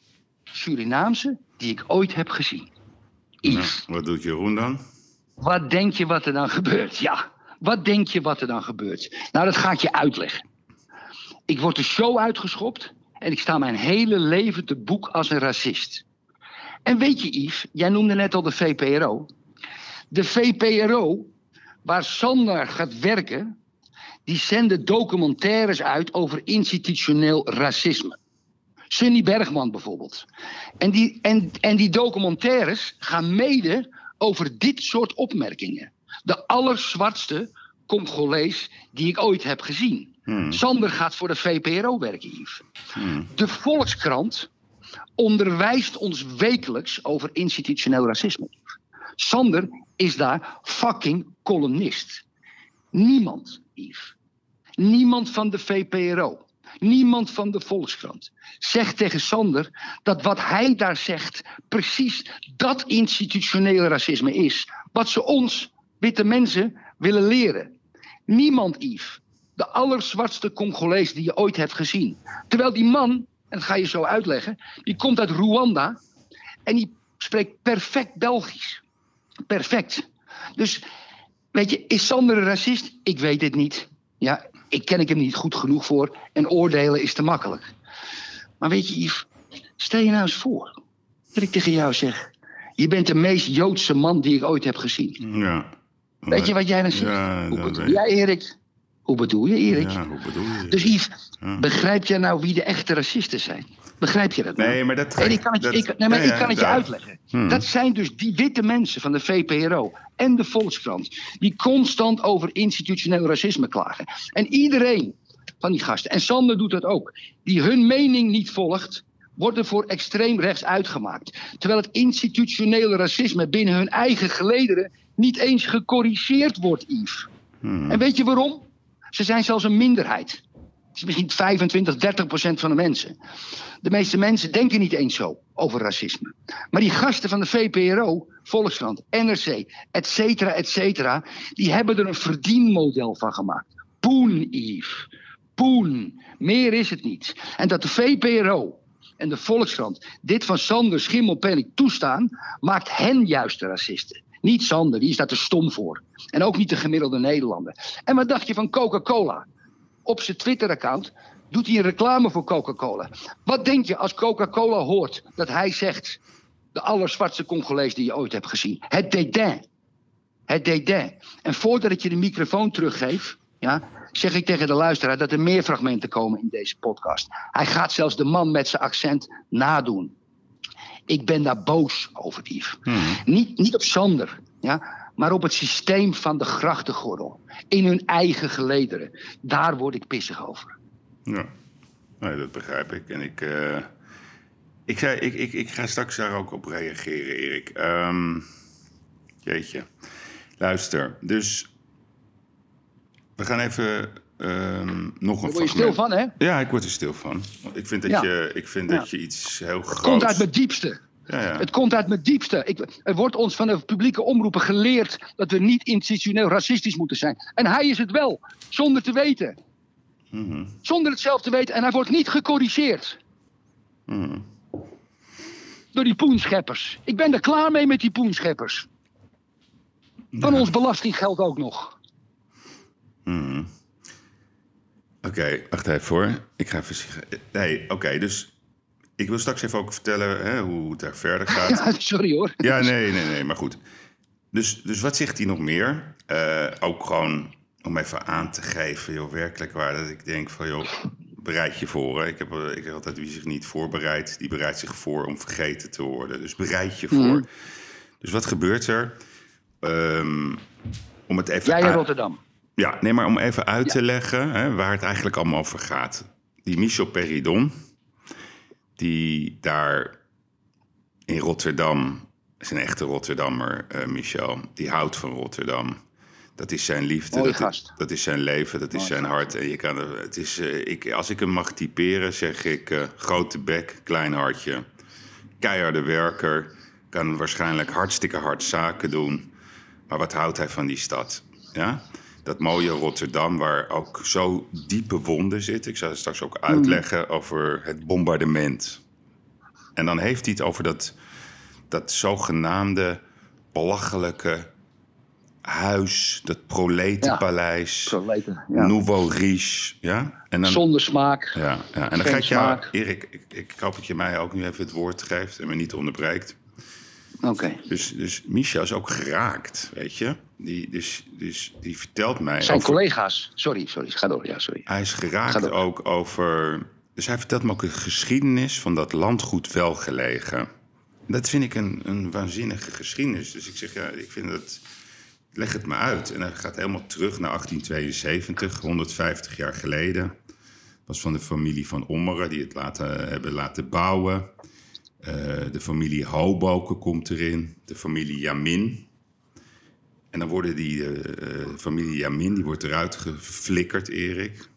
Surinaamse die ik ooit heb gezien. Yves, Wat doet Jeroen dan? wat denk je wat er dan gebeurt? Ja, wat denk je wat er dan gebeurt? Nou, dat ga ik je uitleggen. Ik word de show uitgeschopt en ik sta mijn hele leven te boek als een racist. En weet je, Yves, jij noemde net al de VPRO. De VPRO, waar Sander gaat werken, die zenden documentaires uit over institutioneel racisme. Sunny Bergman bijvoorbeeld. En die, en, en die documentaires gaan mede over dit soort opmerkingen. De allerzwartste Congolees die ik ooit heb gezien. Sander gaat voor de VPRO werken, Yves. De Volkskrant onderwijst ons wekelijks over institutioneel racisme. Sander is daar fucking columnist. Niemand, Yves. Niemand van de VPRO. Niemand van de Volkskrant zegt tegen Sander dat wat hij daar zegt precies dat institutionele racisme is. Wat ze ons, witte mensen, willen leren. Niemand, Yves. De allerzwartste Congolees die je ooit hebt gezien. Terwijl die man, en dat ga je zo uitleggen, die komt uit Rwanda en die spreekt perfect Belgisch. Perfect. Dus, weet je, is Sander een racist? Ik weet het niet. Ja, ik ken ik hem niet goed genoeg voor en oordelen is te makkelijk. Maar weet je, Yves, stel je nou eens voor dat ik tegen jou zeg: Je bent de meest Joodse man die ik ooit heb gezien. Ja. Weet je wat jij dan zegt? Ja, dat weet jij, Erik? Hoe bedoel je, Erik? Ja, hoe bedoel je? Dus Yves, begrijp jij nou wie de echte racisten zijn? Begrijp je dat nou? Nee, maar dat... En ik kan het, je- dat- ik, nee, maar ja, ik ja, kan het je uitleggen. Hmm. Dat zijn dus die witte mensen van de VPRO en de Volkskrant... die constant over institutioneel racisme klagen. En iedereen van die gasten, en Sander doet dat ook... die hun mening niet volgt, worden voor extreem rechts uitgemaakt. Terwijl het institutionele racisme binnen hun eigen gelederen... niet eens gecorrigeerd wordt, Yves. Hmm. En weet je waarom? Ze zijn zelfs een minderheid. Het is misschien 25, 30 procent van de mensen. De meeste mensen denken niet eens zo over racisme. Maar die gasten van de VPRO, Volkskrant, NRC, et cetera, et cetera... die hebben er een verdienmodel van gemaakt. Poen, Yves. Poen. Meer is het niet. En dat de VPRO en de Volkskrant dit van Sander Schimmelpenninck toestaan... maakt hen juist de racisten. Niet Sander, die is daar te stom voor. En ook niet de gemiddelde Nederlander. En wat dacht je van Coca-Cola? Op zijn Twitter-account doet hij een reclame voor Coca-Cola. Wat denk je als Coca-Cola hoort dat hij zegt... de allerzwartste Congolees die je ooit hebt gezien? Het dédain. Het dédain. En voordat ik je de microfoon teruggeef... Ja, zeg ik tegen de luisteraar dat er meer fragmenten komen in deze podcast. Hij gaat zelfs de man met zijn accent nadoen. Ik ben daar boos over, Yves. Niet, niet op Sander, ja, maar op het systeem van de grachtengordel. In hun eigen gelederen. Daar word ik pissig over. Ja, nee, dat begrijp ik. En ik, eh, ik, zei, ik, ik, ik ga straks daar ook op reageren, Erik. Ehm, jeetje. Luister, dus we gaan even ehm, nog een word je stil van, hè? Ja, ik word er stil van. Ik vind dat, Ja. je, ik vind Ja. dat je iets heel groots... Het komt uit mijn diepste. Ja, ja. Het komt uit mijn diepste. Ik, er wordt ons van de publieke omroepen geleerd dat we niet institutioneel racistisch moeten zijn. En hij is het wel, zonder te weten. Mhm. Zonder het zelf te weten. En hij wordt niet gecorrigeerd. Mhm. Door die poenscheppers. Ik ben er klaar mee met die poenscheppers. Van ons belastinggeld ook nog. Mhm. Oké, wacht even hoor. Ik ga even. Nee, oké, dus ik wil straks even ook vertellen hè, hoe het daar verder gaat. Ja, sorry hoor. Ja, nee, nee, nee, maar goed. Dus, dus wat zegt hij nog meer? Eh, ook gewoon om even aan te geven, joh, werkelijk waar. Dat ik denk van, joh, bereid je voor. Hè. Ik, heb, eh, ik heb altijd wie zich niet voorbereidt, die bereidt zich voor om vergeten te worden. Dus bereid je voor. Mhm. Dus wat gebeurt er? Ehm, om het even Jij in Rotterdam. Ja, nee, maar om even uit te leggen hè, waar het eigenlijk allemaal over gaat. Die Michel Peridon, die daar in Rotterdam, is een echte Rotterdammer, eh, Michel, die houdt van Rotterdam. Dat is zijn liefde, dat, gast. dat is zijn leven, dat is zijn hart. En je kan, het is, eh, ik, als ik hem mag typeren, zeg ik eh, grote bek, klein hartje. Keiharde werker, kan waarschijnlijk hartstikke hard zaken doen. Maar wat houdt hij van die stad? Ja? Dat mooie Rotterdam, waar ook zo diepe wonden zitten. Ik zal het straks ook uitleggen over het bombardement. En dan heeft hij het over dat, dat zogenaamde belachelijke huis, dat proletenpaleis, Proleten, ja. Nouveau Riche. Ja? En dan, Zonder smaak. ja, ja. En dan ga ik jou. Erik, ik, ik hoop dat je mij ook nu even het woord geeft en me niet onderbreekt. Oké. Dus, dus Micha is ook geraakt, weet je. Die, dus, dus die vertelt mij... Zijn over- collega's. Sorry, sorry. Ga door. Ja, sorry. Hij is geraakt ook over... Dus hij vertelt me ook de geschiedenis van dat landgoed Welgelegen. Dat vind ik een, een waanzinnige geschiedenis. Dus ik zeg, ja, ik vind dat... Leg het me uit. En hij gaat helemaal terug naar 1872, 150 jaar geleden. was van de familie van Ommeren, die het laten, hebben laten bouwen. Eh, de familie Hoboken komt erin. De familie Jamin. En dan worden die eh, eh, familie Jamin, die wordt eruit geflikkerd, Erik.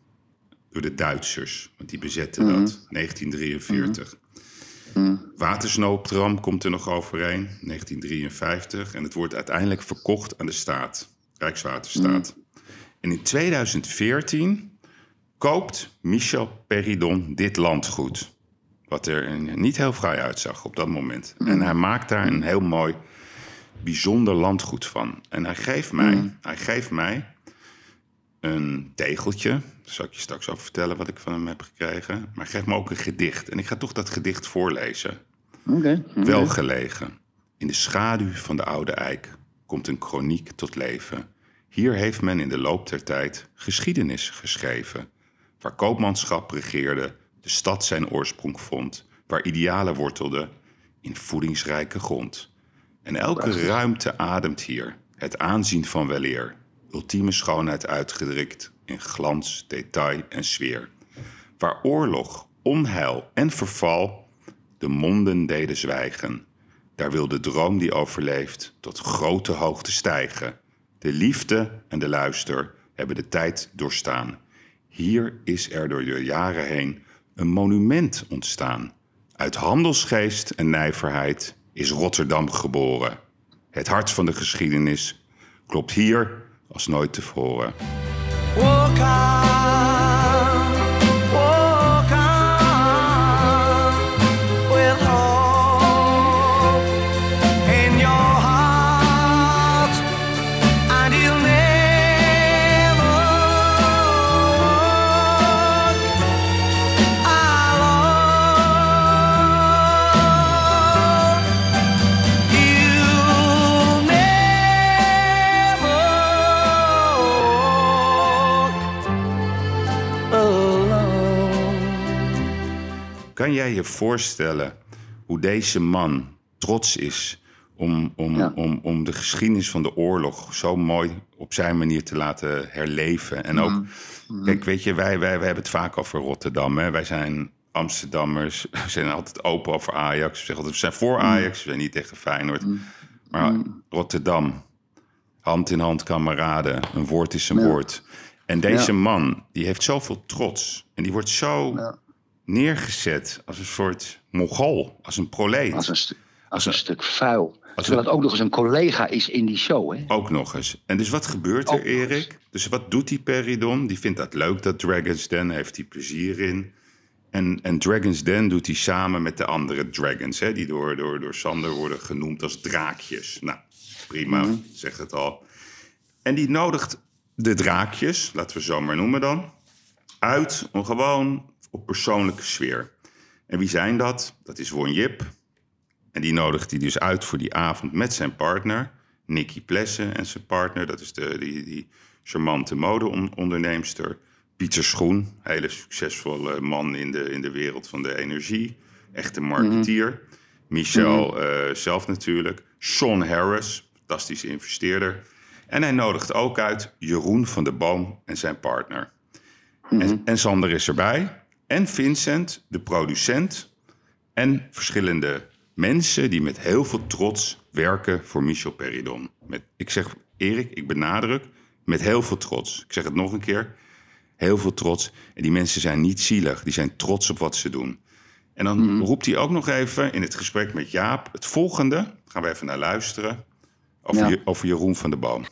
Door de Duitsers, want die bezetten dat. 1943. Watersnoodtram komt er nog overheen, 1953. En het wordt uiteindelijk verkocht aan de staat, Rijkswaterstaat. En in 2014 koopt Michel Peridon dit landgoed. Wat er niet heel fraai uitzag op dat moment. En hij maakt daar een heel mooi, bijzonder landgoed van. En hij geeft mij, hij geeft mij een tegeltje. Daar zal ik je straks over vertellen wat ik van hem heb gekregen. Maar hij geeft me ook een gedicht. En ik ga toch dat gedicht voorlezen. Oké. Wel gelegen. In de schaduw van de oude eik komt een kroniek tot leven. Hier heeft men in de loop der tijd geschiedenis geschreven. Waar koopmanschap regeerde, de stad zijn oorsprong vond. Waar idealen wortelden in voedingsrijke grond. En elke ruimte ademt hier het aanzien van weleer. Ultieme schoonheid uitgedrukt in glans, detail en sfeer. Waar oorlog, onheil en verval de monden deden zwijgen. Daar wil de droom die overleeft tot grote hoogte stijgen. De liefde en de luister hebben de tijd doorstaan. Hier is er door de jaren heen een monument ontstaan. Uit handelsgeest en nijverheid is Rotterdam geboren. Het hart van de geschiedenis klopt hier als nooit tevoren. Je voorstellen hoe deze man trots is om, om, Ja. om, om de geschiedenis van de oorlog zo mooi op zijn manier te laten herleven? En ook, kijk, weet je, wij, wij, wij hebben het vaak over Rotterdam. Hè? Wij zijn Amsterdammers, we zijn altijd open over Ajax. We zeggen altijd, we zijn voor Ajax, we zijn niet tegen Feyenoord. Maar Rotterdam, hand in hand kameraden, een woord is een Ja. woord. En deze Ja. man, die heeft zoveel trots. En die wordt zo. Neergezet als een soort Mongool, als een proleet. Als een, stu- als een- een stuk vuil. Terwijl het ook nog eens een collega is in die show. Hè? Ook nog eens. En dus wat gebeurt er. Erik? Dus wat doet die Peridon? Die vindt dat leuk, dat Dragon's Den. Heeft hij plezier in. En, en Dragon's Den doet hij samen met de andere dragons. Hè, die door, door, door Sander worden genoemd als draakjes. Nou, prima, Mhm. zegt het al. En die nodigt de draakjes, laten we zo maar noemen dan... uit om gewoon op persoonlijke sfeer. En wie zijn dat? Dat is Won Jip. En die nodigt hij dus uit voor die avond met zijn partner, Nicky Plessen en zijn partner. Dat is de, die, die charmante modeonderneemster. Pieter Schoen, hele succesvolle man in de, in de wereld van de energie. Echte marketeer. Michel eh, zelf natuurlijk. Sean Harris, fantastische investeerder. En hij nodigt ook uit Jeroen van de Boom en zijn partner. En, en Sander is erbij. En Vincent, de producent. En verschillende mensen die met heel veel trots werken voor Michel Peridon. Met, ik zeg, Erik, ik benadruk, Met heel veel trots. Ik zeg het nog een keer. Heel veel trots. En die mensen zijn niet zielig. Die zijn trots op wat ze doen. En dan roept hij ook nog even in het gesprek met Jaap het volgende. Gaan we even naar luisteren. Over, Ja. Je- over Jeroen van der Boom.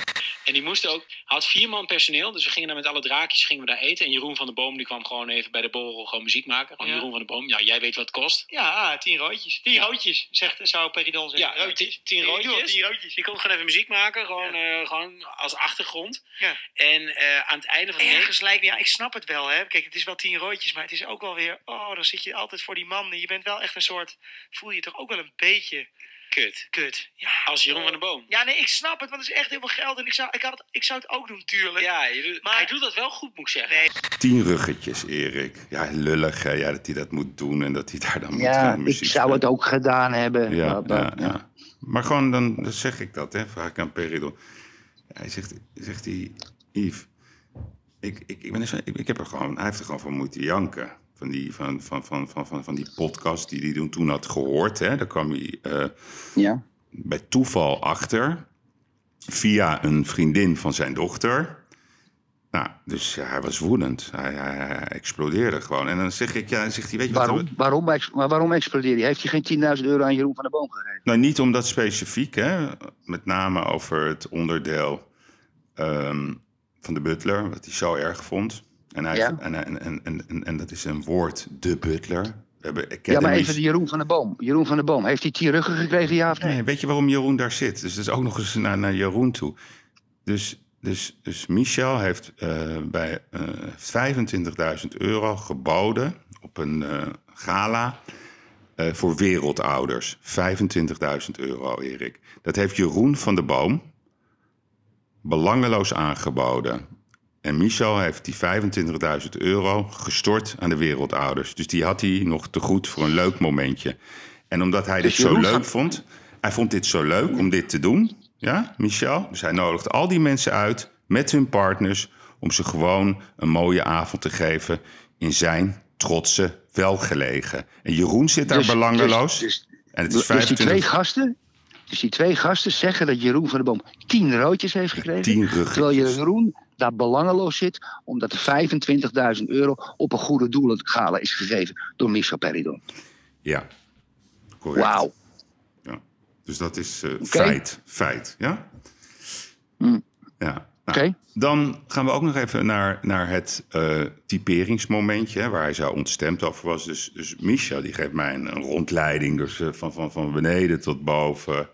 En die moesten ook, hij had vier man personeel, dus we gingen daar met alle draakjes gingen we daar eten. En Jeroen van der Boom die kwam gewoon even bij de borrel gewoon muziek maken. Gewoon Ja. Jeroen van der Boom, ja, jij weet wat het kost. Ja, tien roodjes. Tien roodjes, zegt, zou Peridon zeggen. Ja, tien, tien Ik doe het, roodjes. Tien roodjes. Die kon gewoon even muziek maken, gewoon, eh, gewoon als achtergrond. Ja. En eh, aan het einde van de Ergens lijkt me, ja, ik snap het wel, hè. Kijk, het is wel tien roodjes, maar het is ook wel weer... Oh, dan zit je altijd voor die man. Je bent wel echt een soort... Voel je je toch ook wel een beetje kut. kut. Ja, Als Jeroen van der Boom. Ja, nee, ik snap het, want het is echt heel veel geld. En ik zou, ik had het, ik zou het ook doen, tuurlijk. Ja, je doet- Maar- hij doet dat wel goed, moet ik zeggen. Nee, Tien ruggetjes, Erik. Ja, lullig hè, ja, dat hij dat moet doen en dat hij daar dan moet Ja, gaan ik muziek zou het ook gedaan hebben. Ja, Maar- maar- ja, ja. Maar gewoon, dan, dan zeg ik dat, hè, vraag ik aan Peridon. Hij zegt, zegt hij, Yves, ik, ik, ik, ben er zo, ik, ik heb er gewoon, hij heeft er gewoon van moeten janken. Van die, van, van, van, van, van, van die podcast die hij toen- had gehoord. Hè. Daar kwam hij eh, ja. bij toeval achter. Via een vriendin van zijn dochter. Nou, dus ja, hij was woedend. Hij, hij, hij explodeerde gewoon. En dan zeg ik, ja, dan zegt hij, weet je wat... Waarom, waarom, maar waarom explodeerde hij? Heeft hij geen 10.000 euro aan Jeroen van der Boom gegeven? Nou, niet om dat specifiek, hè. Met name over het onderdeel ehm, van de butler, wat hij zo erg vond. En, hij, Ja. en, en, en, en, en, dat is een woord, de butler. We hebben Ja, maar even de Jeroen van der Boom. Jeroen van der Boom, heeft hij 10 ruggen gekregen, ja of nee? Nee, weet je waarom Jeroen daar zit? Dus dat is ook nog eens naar, naar Jeroen toe. Dus, dus, dus Michel heeft eh, bij eh 25.000 euro geboden op een eh, gala eh, voor wereldouders. 25.000 euro, Erik. Dat heeft Jeroen van der Boom belangeloos aangeboden. En Michel heeft die 25.000 euro gestort aan de wereldouders. Dus die had hij nog te goed voor een leuk momentje. En omdat hij Dus dit zo leuk vond, hij vond dit zo leuk om dit te doen, ja, Michel. Dus hij nodigt al die mensen uit met hun partners om ze gewoon een mooie avond te geven in zijn trotse welgelegen. En Jeroen zit daar Dus- belangeloos. dus- en het is Dus die 25 twee gasten, dus die twee gasten zeggen dat Jeroen van der Boom 10 roodjes heeft gekregen. 10 ruggetjes. Terwijl Jeroen daar belangeloos zit, omdat er 25.000 euro op een goede doelen gala is gegeven door Michel Peridon. Ja, correct. Wauw. Ja. Dus dat is eh, feit. Feit, ja? Hm. Ja. Nou, Oké. Dan gaan we ook nog even naar, naar het eh, typeringsmomentje... hè, waar hij zo ontstemd over was. Dus, dus die geeft mij een, een rondleiding dus, eh, van, van, van beneden tot boven.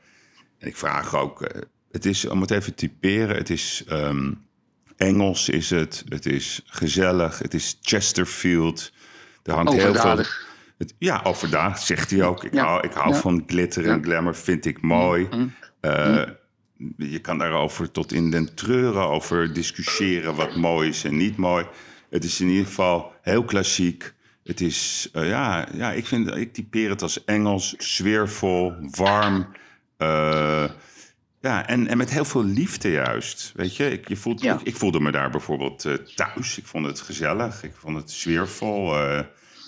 En ik vraag ook... het is, om het even te typeren, het is... ehm, Engels is het, het is gezellig, het is Chesterfield. Er hangt heel veel... Het, ja, overdadig, zegt hij ook. Ik Ja, hou, ik hou ja. van glitter en glamour, vind ik mooi. Eh, Je kan daarover tot in den treuren over discussiëren wat mooi is en niet mooi. Het is in ieder geval heel klassiek. Het is, eh, ja, ja ik, vind, ik typeer het als Engels, sfeervol, warm. eh, ja, en, en met heel veel liefde juist. Weet je, ik, je voelt, Ja. ik, ik voelde me daar bijvoorbeeld eh, thuis. Ik vond het gezellig. Ik vond het sfeervol. eh,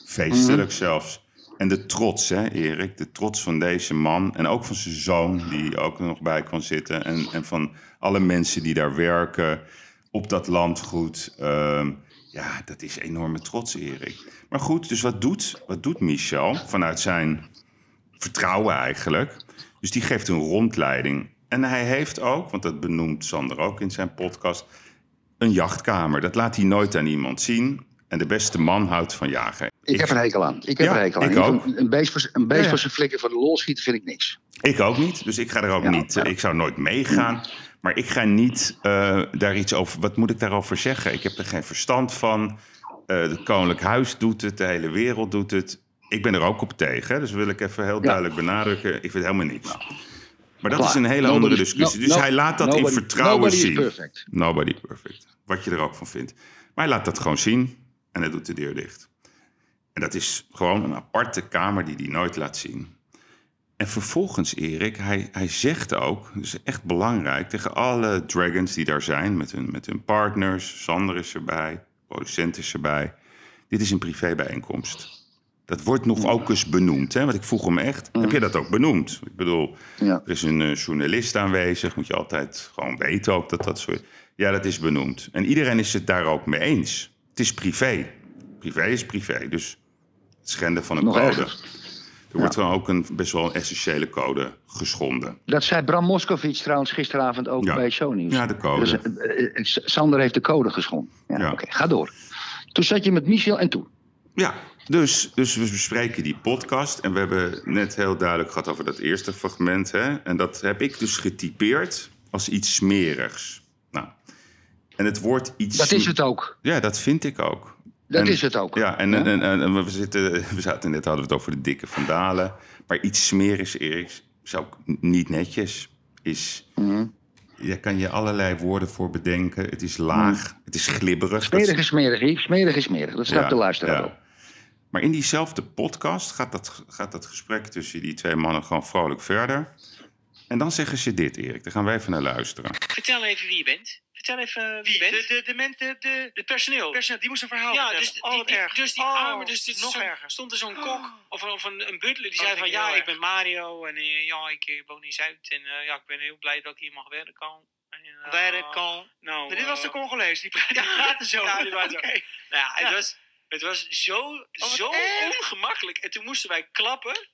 feestelijk zelfs. En de trots, hè, Erik. De trots van deze man. En ook van zijn zoon, die ook er nog bij kwam zitten. En, en van alle mensen die daar werken op dat landgoed. Ehm, ja, dat is enorme trots, Erik. Maar goed, dus wat doet, wat doet Michel vanuit zijn vertrouwen eigenlijk? Dus die geeft een rondleiding. En hij heeft ook, want dat benoemt Sander ook in zijn podcast, een jachtkamer. Dat laat hij nooit aan iemand zien. En de beste man houdt van jagen. Ik, heb er hekel aan. Ik heb Ja, er hekel aan. ik ook. Een, een beest voor, een beest Ja, ja. voor zijn flikker voor de lol schieten vind ik niks. Ik ook niet, dus ik ga er ook niet. ja. Ik zou nooit meegaan. Maar ik ga niet eh, daar iets over. Wat moet ik daarover zeggen? Ik heb er geen verstand van. Eh het Koninklijk Huis doet het, de hele wereld doet het. Ik ben er ook op tegen, dus wil ik even heel duidelijk benadrukken. Ik vind helemaal niks. Maar dat is een hele Nobody- andere discussie. no- dus hij laat dat in nobody- vertrouwen nobody is zien. perfect. Nobody perfect. Wat je er ook van vindt. Maar hij laat dat gewoon zien en hij doet de deur dicht. En dat is gewoon een aparte kamer die hij nooit laat zien. En vervolgens, Erik, hij, hij zegt ook, dat is echt belangrijk, tegen alle dragons die daar zijn, met hun, met hun partners, Sander is erbij, producent is erbij. Dit is een privébijeenkomst. Dat wordt nog ook eens benoemd. Hè? Want ik vroeg hem echt, heb je dat ook benoemd? Ik bedoel, Ja. er is een eh, journalist aanwezig. Moet je altijd gewoon weten ook dat dat is. Ja, dat is benoemd. En iedereen is het daar ook mee eens. Het is privé. Privé is privé. Dus het schenden van een Nog code. Er wordt gewoon ook een best wel een essentiële code geschonden. Dat zei Bram Moskowitz trouwens gisteravond ook Ja. bij Shownieuws. Ja, de code. Dus, Sander heeft de code geschonden. Ja, Ja. Oké, ga door. Toen zat je met Michel en toen. Ja, dus, dus we bespreken die podcast. En we hebben net heel duidelijk gehad over dat eerste fragment. Hè? En dat heb ik dus getypeerd als iets smerigs. Nou, en het woord iets... Dat is het ook. Ja, dat vind ik ook. Dat En- is het ook. Ja, en, en, en, en we, zitten, we zaten net hadden we het over de dikke vandalen. Maar iets smerigs, Erik, is ook niet netjes. Is, Mhm. Daar kan je allerlei woorden voor bedenken. Het is laag, het is glibberig. Smerig is smerig, Yves. Smerig is smerig. Dat snapt Ja, de luisteraar ja. Maar in diezelfde podcast gaat dat, gaat dat gesprek tussen die twee mannen gewoon vrolijk verder. En dan zeggen ze dit, Erik. Daar gaan wij even naar luisteren. Vertel even wie je bent. Vertel even wie je Wie? bent. De, de, de, men- de, personeel. personeel, die moest een verhaal Ja, vertellen. dus oh, die, wat die- erg. dus die oh, arme, dus dit nog zo- erger. stond er zo'n kok of, een- of een, een butler die Oh, zei van ik ja, ik erg. ben Mario en eh, ja, ik eh, woon in Zuid en eh, ja, ik ben heel blij dat ik hier mag werken. En, eh, Werken. Nou, Maar dit was de eh, Congolees, die praat- Ja, zo. ja, die praten zo. Oké. Nou ja, het Ja. was, het was zo, wat zo erg. ongemakkelijk. En toen moesten wij klappen.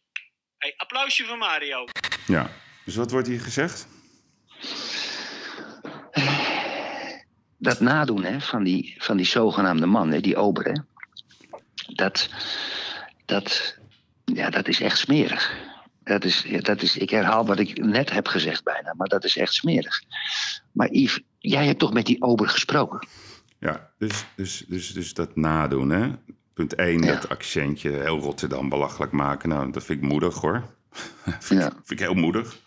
Hey, applausje voor Mario. Ja, dus wat wordt hier gezegd? Dat nadoen hè, van, die, van die zogenaamde man, hè, die ober, hè, dat, dat, ja, dat is echt smerig. Dat is, dat is, ik herhaal wat ik net heb gezegd bijna, maar dat is echt smerig. Maar Yves, jij hebt toch met die ober gesproken? Ja, dus, dus, dus, dus dat nadoen, hè? Punt 1, Ja. dat accentje heel Rotterdam belachelijk maken. Nou, dat vind ik moedig, hoor. vind, Ja. ik, vind ik heel moedig.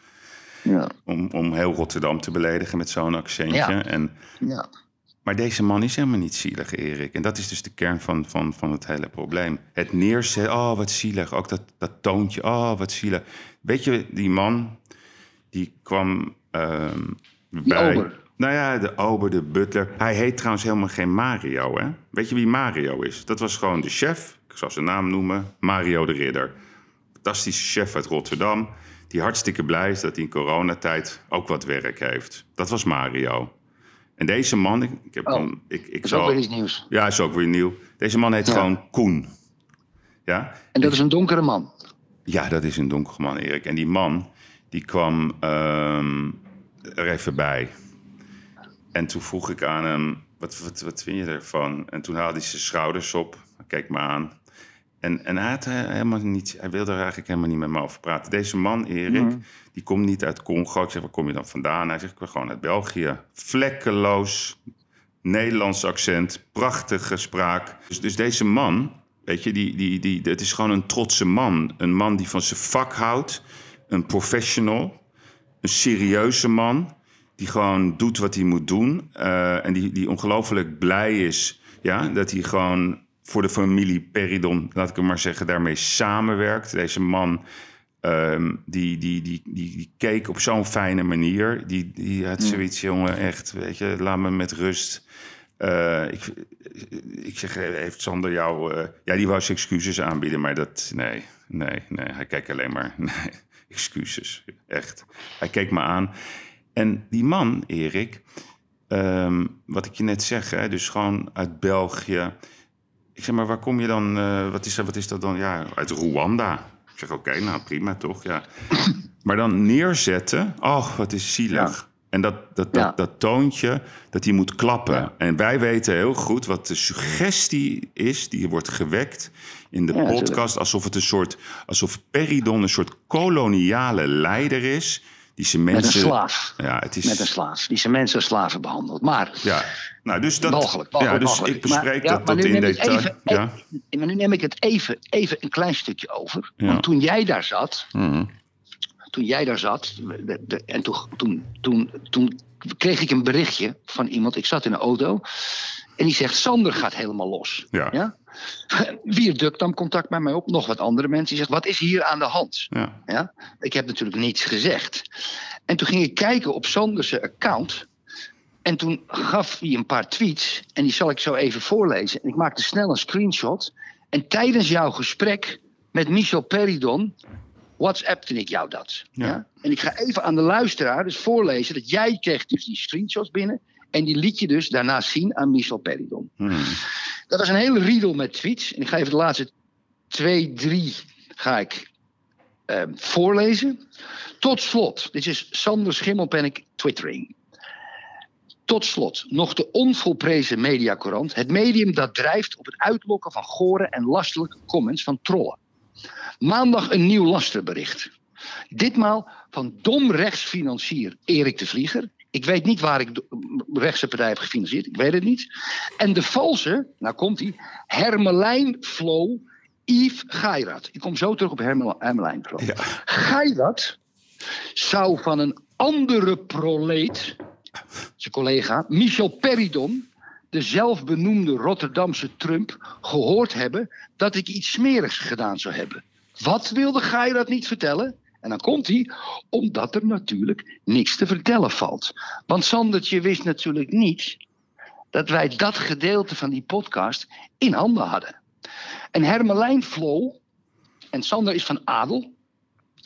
Ja, Om, om heel Rotterdam te beledigen met zo'n accentje. Ja. En, ja. maar deze man is helemaal niet zielig, Erik. En dat is dus de kern van, van, van het hele probleem. Het neerzetten, oh, wat zielig. Ook dat, dat toontje, oh, wat zielig. Weet je, die man, die kwam ehm, bij... Nou ja, de ober, de butler. Hij heet trouwens helemaal geen Mario, hè? Weet je wie Mario is? Dat was gewoon de chef, ik zal zijn naam noemen, Mario de Ridder. Fantastische chef uit Rotterdam, die hartstikke blij is dat hij in coronatijd ook wat werk heeft. Dat was Mario. En deze man, ik, ik heb Oh. Ik, ik zal, ook weer iets nieuws. Ja, is ook weer nieuw. Deze man heet Ja. gewoon Koen. Ja? En dat is een donkere man. Ja, dat is een donkere man, Erik. En die man, die kwam ehm, er even bij. En toen vroeg ik aan hem, wat, wat, wat vind je ervan? En toen haalde hij zijn schouders op, keek me aan. En, en hij, had eh, helemaal niet, hij wilde er eigenlijk helemaal niet met me over praten. Deze man, Erik, die komt niet uit Congo. Ik zeg, waar kom je dan vandaan? Hij zegt, ik ben gewoon uit België. Vlekkeloos, Nederlands accent, prachtige spraak. Dus, dus deze man, weet je, die, die, die, het is gewoon een trotse man. Een man die van zijn vak houdt, een professional, een serieuze man die gewoon doet wat hij moet doen. eh, en die, die ongelooflijk blij is ja, dat hij gewoon voor de familie Peridon, laat ik hem maar zeggen, daarmee samenwerkt. Deze man ehm, die, die, die, die, die keek op zo'n fijne manier. Die, die had zoiets, jongen, echt, weet je, laat me met rust. Eh, ik, ik zeg, heeft Sander jou... eh, ja, die wou zijn excuses aanbieden, maar dat... Nee, nee, nee. Hij keek alleen maar... Nee, excuses, echt. Hij keek me aan. En die man, Erik, ehm, wat ik je net zeg, hè, dus gewoon uit België. Ik zeg maar, waar kom je dan? eh, wat, is, dat- wat is dat dan? Ja, uit Rwanda. Ik zeg, oké, nou prima toch, ja. Maar dan neerzetten, oh, wat is zielig. En dat, dat, dat, Ja. dat toontje, dat die moet klappen. Ja. En wij weten heel goed wat de suggestie is die wordt gewekt in de podcast. Alsof het een soort, alsof Peridon een soort koloniale leider is. Die ze Met mensen. een slaaf. Ja, het is. Met een slaaf. Die zijn mensen als slaven behandelt. Maar Ja, nou, dus dat. Walgelijk, ja, walgelijk, dus ik bespreek Maar- ja, dat nu in detail. even- ja. maar nu neem ik het even, even een klein stukje over. Ja. Want toen jij daar zat, Mhm. toen jij daar zat, de- de- en toen, toen, toen, toen kreeg ik een berichtje van iemand. Ik zat in een auto. En die zegt: Sander gaat helemaal los. Ja. Ja? Viaduct nam contact met mij op. Nog wat andere mensen. Die zegt: Wat is hier aan de hand? Ja. Ja? Ik heb natuurlijk niets gezegd. En toen ging ik kijken op Sanders account. En toen gaf hij een paar tweets. En die zal ik zo even voorlezen. En ik maakte snel een screenshot. En tijdens jouw gesprek met Michel Peridon WhatsAppte ik jou dat. Ja. Ja. En ik ga even aan de luisteraar dus voorlezen dat jij kreeg dus die screenshots binnen. En die liet je dus daarna zien aan Michel Peridon. Hmm. Dat was een hele riedel met tweets. En ik ga even de laatste twee, drie ga ik eh, voorlezen. Tot slot, dit is Sander Schimmelpenninck twittering. Tot slot, nog de onvolprezen Mediacorant. Het medium dat drijft op het uitlokken van gore en lastelijke comments van trollen. Maandag een nieuw lasterbericht. Ditmaal van dom rechtsfinancier Erik de Vlieger. Ik weet niet waar ik de rechtse partij heb gefinancierd. Ik weet het niet. En de valse, nou komt hij, Hermelijn Flow Yves Geirat. Ik kom zo terug op Hermel- Hermelijn Flow. Ja. Geirat zou van een andere proleet, zijn collega, Michel Peridon, de zelfbenoemde Rotterdamse Trump, gehoord hebben dat ik iets smerigs gedaan zou hebben. Wat wilde Geirat niet vertellen? En dan komt hij, omdat er natuurlijk niks te vertellen valt. Want Sandertje wist natuurlijk niet dat wij dat gedeelte van die podcast in handen hadden. En Hermelijn Flow, en Sander is van Adel,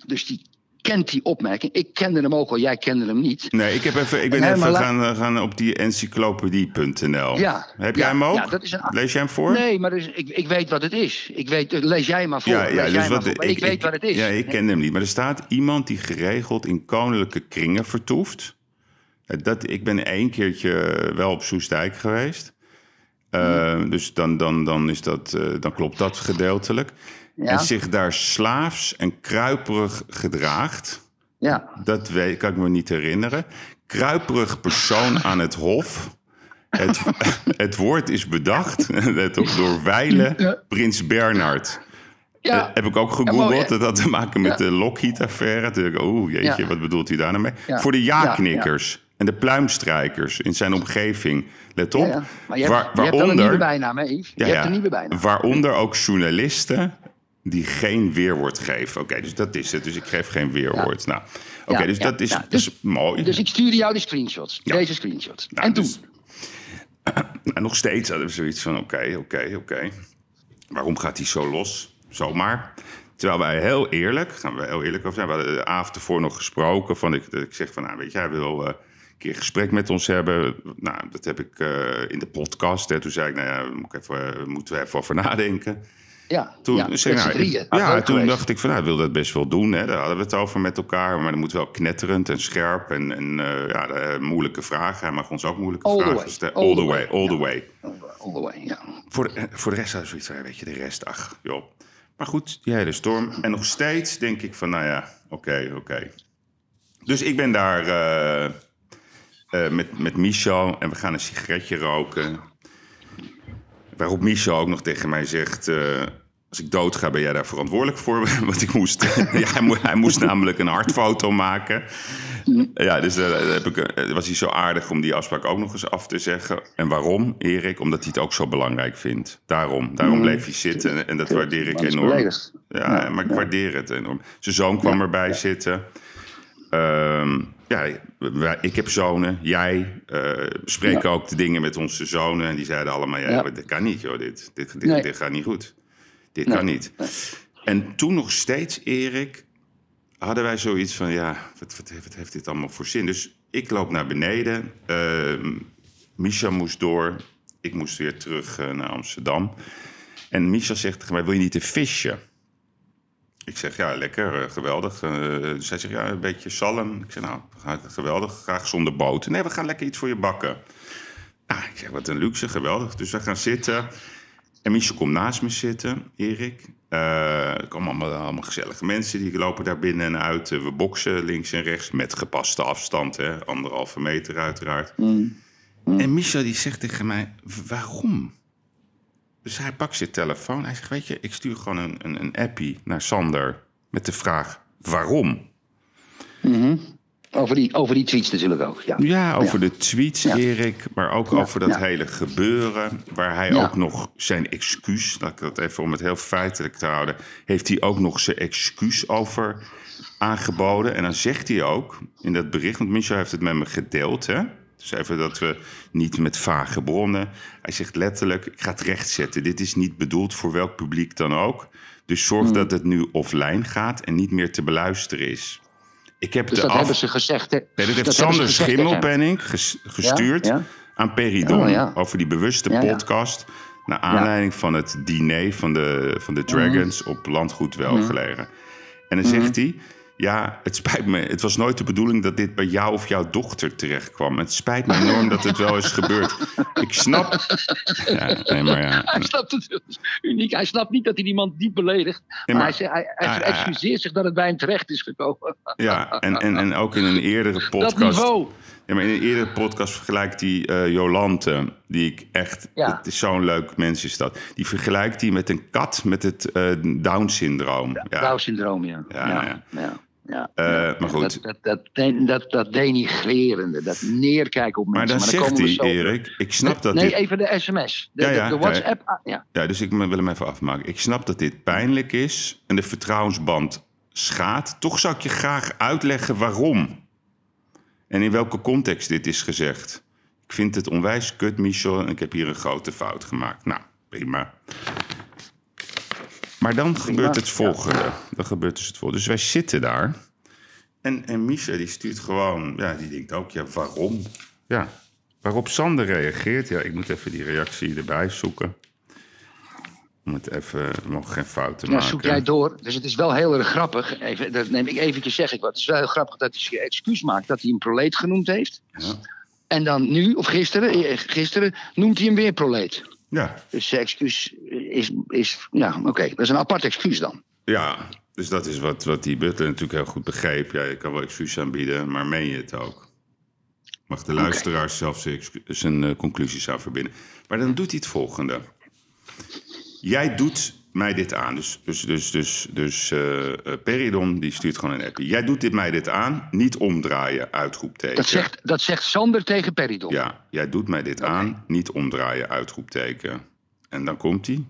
dus die kent die opmerking. Ik kende hem ook al, jij kende hem niet. Nee, ik, heb even, ik ben En even gaan, eh, gaan op die encyclopedie.nl. Ja, Heb ja, jij hem ook? ja, dat is een- Lees jij hem voor? Nee, maar dus, ik, ik weet wat het is. Ik weet, lees jij maar voor. Ja, ja, jij dus maar wat, ik, weet wat het is. Ja, ik ken hem niet. Maar er staat iemand die geregeld in koninklijke kringen vertoeft. Eh, Dat, ik ben één keertje wel op Soestdijk geweest. Eh, Dus dan, dan, dan, is dat, eh, dan klopt dat gedeeltelijk. Ja. En zich daar slaafs en kruiperig gedraagt. Ja, Dat weet, kan ik me niet herinneren. Kruiperig persoon aan het hof. Het, het woord is bedacht let op, door Weile Prins Bernhard. ja. Eh, heb ik ook gegoogeld. dat had te maken met de Lockheed-affaire. Oeh, jeetje, wat bedoelt hij daar nou mee? Voor de Ja, ja-knikkers en de pluimstrijkers in zijn omgeving. Let op. Ja, ja. Maar je hebt, Waar- je hebt wel een nieuwe waaronder, bijnaam, hè, Yves? Je Ja, hebt een nieuwe bijnaam. waaronder ook journalisten die geen weerwoord geven. Oké, dus dat is het. Dus ik geef geen weerwoord. Nou, oké, Ja, dus ja, dat is, is mooi. Dus ik stuurde jou de screenshots. Deze screenshots. Nou, en toen? dus- En nog steeds hadden we zoiets van: oké, oké, oké. Waarom gaat hij zo los? Zomaar. Terwijl wij heel eerlijk, gaan we heel eerlijk over zijn. We hadden de avond ervoor nog gesproken. Van ik, ik zeg van, nou weet je, hij wil eh, een keer gesprek met ons hebben. Nou, dat heb ik eh, in de podcast. Hè. Toen zei ik, nou ja, moet ik even, moeten we even over nadenken. Ja, Toen, ja, zei nou, drieën. ja, toen geweest. dacht ik van, nou, ik wil dat best wel doen. Hè. Daar hadden we het over met elkaar. Maar dat moet wel knetterend en scherp. En, en eh, ja, de, moeilijke vragen. Hij mag ons ook moeilijke All vragen stellen. All All the the way, all the Ja. way. All the way, ja. Voor de, voor de rest hadden we zoiets van, ja, weet je, de rest, ach, joh. Maar goed, die hele storm. En nog steeds denk ik van, nou ja, oké, oké. Dus ik ben daar eh, eh, met, met Michel en we gaan een sigaretje roken. Waarop Michel ook nog tegen mij zegt... eh, als ik dood ga, ben jij daar verantwoordelijk voor? Want ik moest, ja, hij, moest, hij moest namelijk een hartfoto maken. Ja, dus eh, heb ik, eh, was hij zo aardig om die afspraak ook nog eens af te zeggen. En waarom, Erik? Omdat hij het ook zo belangrijk vindt. Daarom, daarom bleef hij zitten en, en dat waardeer ik enorm. Ja, maar ik waardeer het enorm. Zijn zoon kwam erbij zitten. Ehm, ja, wij- ik heb zonen. Jij eh spreken ook de dingen met onze zonen. En die zeiden allemaal, ja, Ja. dit kan niet, joh. Dit, dit, dit, Nee. dit gaat niet goed. Dit Nee. kan niet. En toen nog steeds, Erik, hadden wij zoiets van... ja, wat, wat, heeft- wat heeft dit allemaal voor zin? Dus ik loop naar beneden. Ehm Misha moest door. Ik moest weer terug eh, naar Amsterdam. En Misha zegt tegen mij, wil je niet een visje? Ik zeg, ja, lekker, eh, geweldig. Eh, dus hij zegt, ja, een beetje zalm. Ik zeg, nou, ga- geweldig, graag zonder boter. Nee, we gaan lekker iets voor je bakken. Nou, ik zeg, wat een luxe, geweldig. Dus we gaan zitten. En Michel komt naast me zitten, Erik. Eh, er komen allemaal, allemaal gezellige mensen, die lopen daar binnen en uit. We boksen links en rechts, met gepaste afstand, hè? anderhalve meter uiteraard. En Michel die zegt tegen mij, "W- waarom? Dus hij pakt zijn telefoon. Hij zegt, weet je, ik stuur gewoon een, een, een appie naar Sander met de vraag, waarom? Over die, over die tweets natuurlijk ook. Ja. Ja, over Ja. de tweets, Ja. Erik. Maar ook over dat hele gebeuren. Waar hij ook nog zijn excuus, laat ik dat even om het heel feitelijk te houden. Heeft hij ook nog zijn excuus over aangeboden. En dan zegt hij ook in dat bericht, want Michel heeft het met me gedeeld. Hè? Dus even dat we niet met vage bronnen. Hij zegt letterlijk: ik ga het rechtzetten. Dit is niet bedoeld voor welk publiek dan ook. Dus zorg dat het nu offline gaat en niet meer te beluisteren is. Ik heb Dus de dat af... hebben ze gezegd. hè? Nee, dat heeft Sander. Schimmelpenning ges- gestuurd Ja, ja. aan Peridon Oh, ja. over die bewuste podcast. Naar aanleiding van het diner van de, van de Mhm. Dragons op landgoed Welgelegen. En dan zegt hij... Ja, het spijt me. Het was nooit de bedoeling dat dit bij jou of jouw dochter terecht kwam. Het spijt me enorm dat het wel is gebeurd. Ik snap. Ja, nee, maar ja. Hij snapt het dat is uniek. Hij snapt niet dat hij die man diep beledigt. maar, maar- hij, hij, hij Ah, ah, ah. excuseert zich dat het bij hem terecht is gekomen. Ja, en, en, en ook in een eerdere Dat podcast. niveau. Ja, maar in een eerdere podcast vergelijkt hij eh, Jolante, die ik echt. Ja. Het is zo'n leuk mens is dat. Die vergelijkt hij met een kat met het eh, Down-syndroom. Ja. Down-syndroom, ja. Ja, ja. ja. Ja. Eh, Ja. maar goed. Dat, dat, dat, dat, dat denigrerende, dat neerkijken op Maar mensen. dan zegt komen we hij, zo. Erik, ik snap dat Nee, dit... even de sms. De, Ja, de- ja, de. WhatsApp. ah, ja. Ja, dus ik wil hem even afmaken. Ik snap dat dit pijnlijk is en de vertrouwensband schaadt. Toch zou ik je graag uitleggen waarom. En in welke context dit is gezegd. Ik vind het onwijs kut, Michel, en ik heb hier een grote fout gemaakt. Nou, prima. Maar dan gebeurt het volgende. Dan gebeurt dus het volgende. Dus wij zitten daar. En, en Misha die stuurt gewoon... Ja, die denkt ook, ja, waarom? Ja, waarop Sander reageert. Ja, ik moet even die reactie erbij zoeken. Om het even... We mogen geen fouten Ja, maken. zoek jij door. Dus het is wel heel erg grappig. Even, dat neem ik eventjes, zeg ik wat. Het is wel heel grappig dat hij zich excuus maakt dat hij hem proleet genoemd heeft. Ja. En dan nu, of gisteren, eh, gisteren noemt hij hem weer proleet. Ja, Dus zijn excuus is, is ja, oké. Dat is een apart excuus dan. ja. Dus dat is wat, wat die Butler natuurlijk heel goed begreep. Ja, je kan wel excuus aanbieden, maar meen je het ook? Mag de luisteraar zelf zijn, eh, conclusies aan verbinden. Maar dan doet hij het volgende. Jij doet mij dit aan. Dus, dus, dus, dus, dus eh, eh, Peridon die stuurt gewoon een appje. Jij doet dit mij dit aan. Niet omdraaien, uitroepteken. Dat zegt, dat zegt Sander tegen Peridon. Ja, jij doet mij dit aan, niet omdraaien, uitroepteken. En dan komt hij.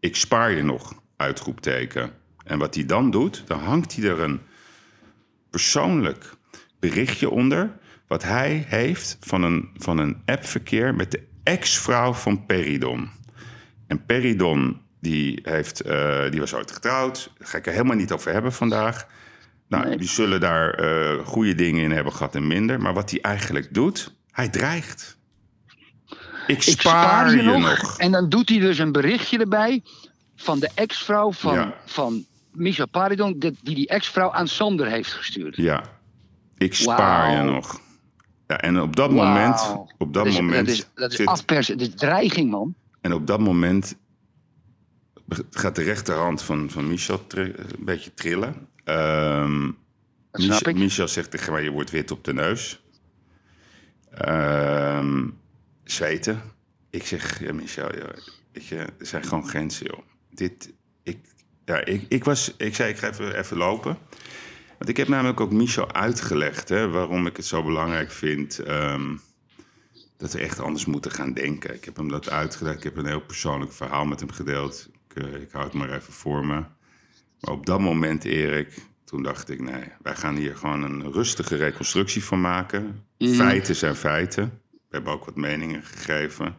Ik spaar je nog, uitroepteken. En wat hij dan doet, dan hangt hij er een persoonlijk berichtje onder... wat hij heeft van een, van een appverkeer met de ex-vrouw van Peridon. En Peridon, die, heeft, eh, die was ooit getrouwd. Daar ga ik er helemaal niet over hebben vandaag. Nou, Nee. die zullen daar eh, goede dingen in hebben gehad en minder. Maar wat hij eigenlijk doet, hij dreigt. Ik spaar, Ik spaar je, nog. nog. En dan doet hij dus een berichtje erbij van de ex-vrouw van, Ja. van Michel Paridon... die die, die ex-vrouw aan Sander heeft gestuurd. Ja, ik spaar je nog. Ja, en op dat moment, op dat dat is, moment dat is, dat is afpersen, dat is dreiging, man. en op dat moment gaat de rechterhand van, van Michel een beetje trillen. Ehm Dat snap Michel, ik. Michel zegt tegen mij, je wordt wit op de neus. Ehm, zweten. Ik zeg, ja, Michel, ja, weet je, er zijn gewoon grenzen, joh. Dit, ik, ja, ik, ik, was, ik zei, ik ga even, even lopen. Want ik heb namelijk ook Michel uitgelegd hè, waarom ik het zo belangrijk vind ehm, dat we echt anders moeten gaan denken. Ik heb hem dat uitgelegd. Ik heb een heel persoonlijk verhaal met hem gedeeld. Ik, eh, ik hou het maar even voor me. Maar op dat moment, Erik, toen dacht ik, nee, wij gaan hier gewoon een rustige reconstructie van maken. Mhm. Feiten zijn feiten. We hebben ook wat meningen gegeven.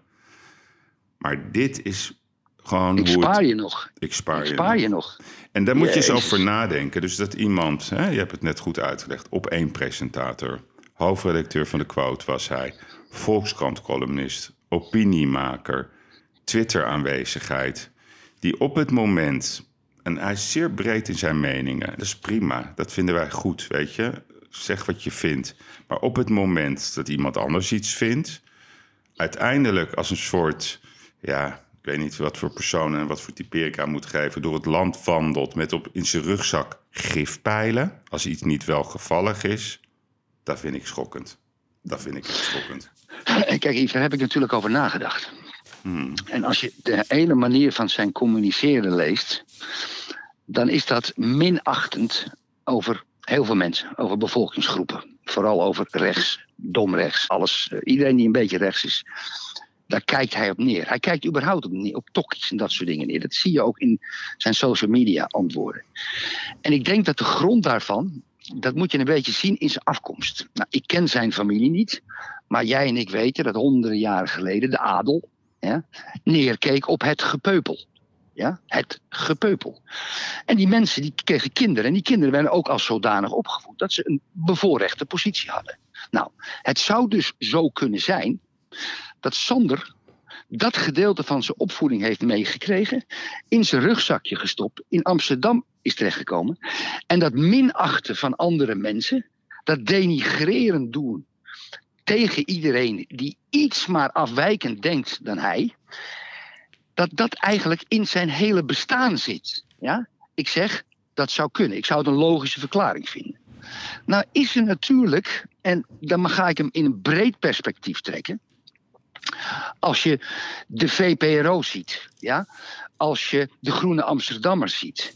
Maar dit is gewoon Ik spaar het... je nog. Ik spaar, Ik spaar nog. je nog. En daar moet je eens over nadenken. Dus dat iemand, hè, je hebt het net goed uitgelegd, op één presentator, hoofdredacteur van de Quote was hij, Volkskrant-columnist, opiniemaker, Twitter-aanwezigheid, die op het moment, en hij is zeer breed in zijn meningen, dat is prima, dat vinden wij goed, weet je, zeg wat je vindt. Maar op het moment dat iemand anders iets vindt, uiteindelijk als een soort, ja, ik weet niet wat voor persoon en wat voor typering ik aan moet geven, door het land wandelt met op in zijn rugzak gifpijlen, als iets niet welgevallig is, dat vind ik schokkend. Dat vind ik echt schokkend. En kijk, daar heb ik natuurlijk over nagedacht. Hmm. En als je de hele manier van zijn communiceren leest, dan is dat minachtend over heel veel mensen, over bevolkingsgroepen. Vooral over rechts, domrechts, alles. Eh, Iedereen die een beetje rechts is, daar kijkt hij op neer. Hij kijkt überhaupt op, op tokkies en dat soort dingen neer. Dat zie je ook in zijn social media antwoorden. En ik denk dat de grond daarvan, dat moet je een beetje zien in zijn afkomst. Nou, ik ken zijn familie niet, maar jij en ik weten dat honderden jaren geleden de adel ja, neerkeek op het gepeupel. Ja, het gepeupel. En die mensen die kregen kinderen. En die kinderen werden ook als zodanig opgevoed dat ze een bevoorrechte positie hadden. Nou, het zou dus zo kunnen zijn dat Sander dat gedeelte van zijn opvoeding heeft meegekregen, in zijn rugzakje gestopt, in Amsterdam is terechtgekomen. En dat minachten van andere mensen, dat denigrerend doen tegen iedereen die iets maar afwijkend denkt dan hij, dat dat eigenlijk in zijn hele bestaan zit. Ja? Ik zeg, dat zou kunnen. Ik zou het een logische verklaring vinden. Nou is er natuurlijk, en dan ga ik hem in een breed perspectief trekken. Als je de VPRO ziet, ja? als je de Groene Amsterdammers ziet,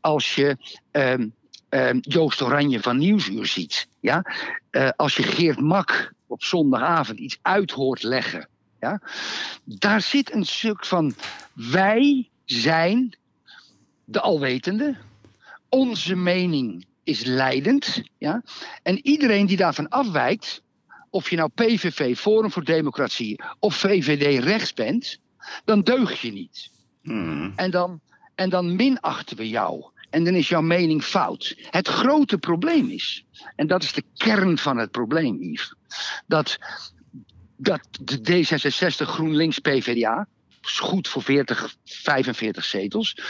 als je ehm, ehm, Joost Oranje van Nieuwsuur ziet, ja? Eh, als je Geert Mak op zondagavond iets uit hoort leggen, ja? daar zit een stuk van wij zijn de alwetende, onze mening is leidend, ja? en iedereen die daarvan afwijkt, of je nou PVV, Forum voor Democratie of VVD rechts bent, dan deug je niet. Mhm. En dan, en dan minachten we jou. En dan is jouw mening fout. Het grote probleem is, en dat is de kern van het probleem, Yves, dat, dat de D66, GroenLinks, PvdA, goed voor 40, 45 zetels, 30%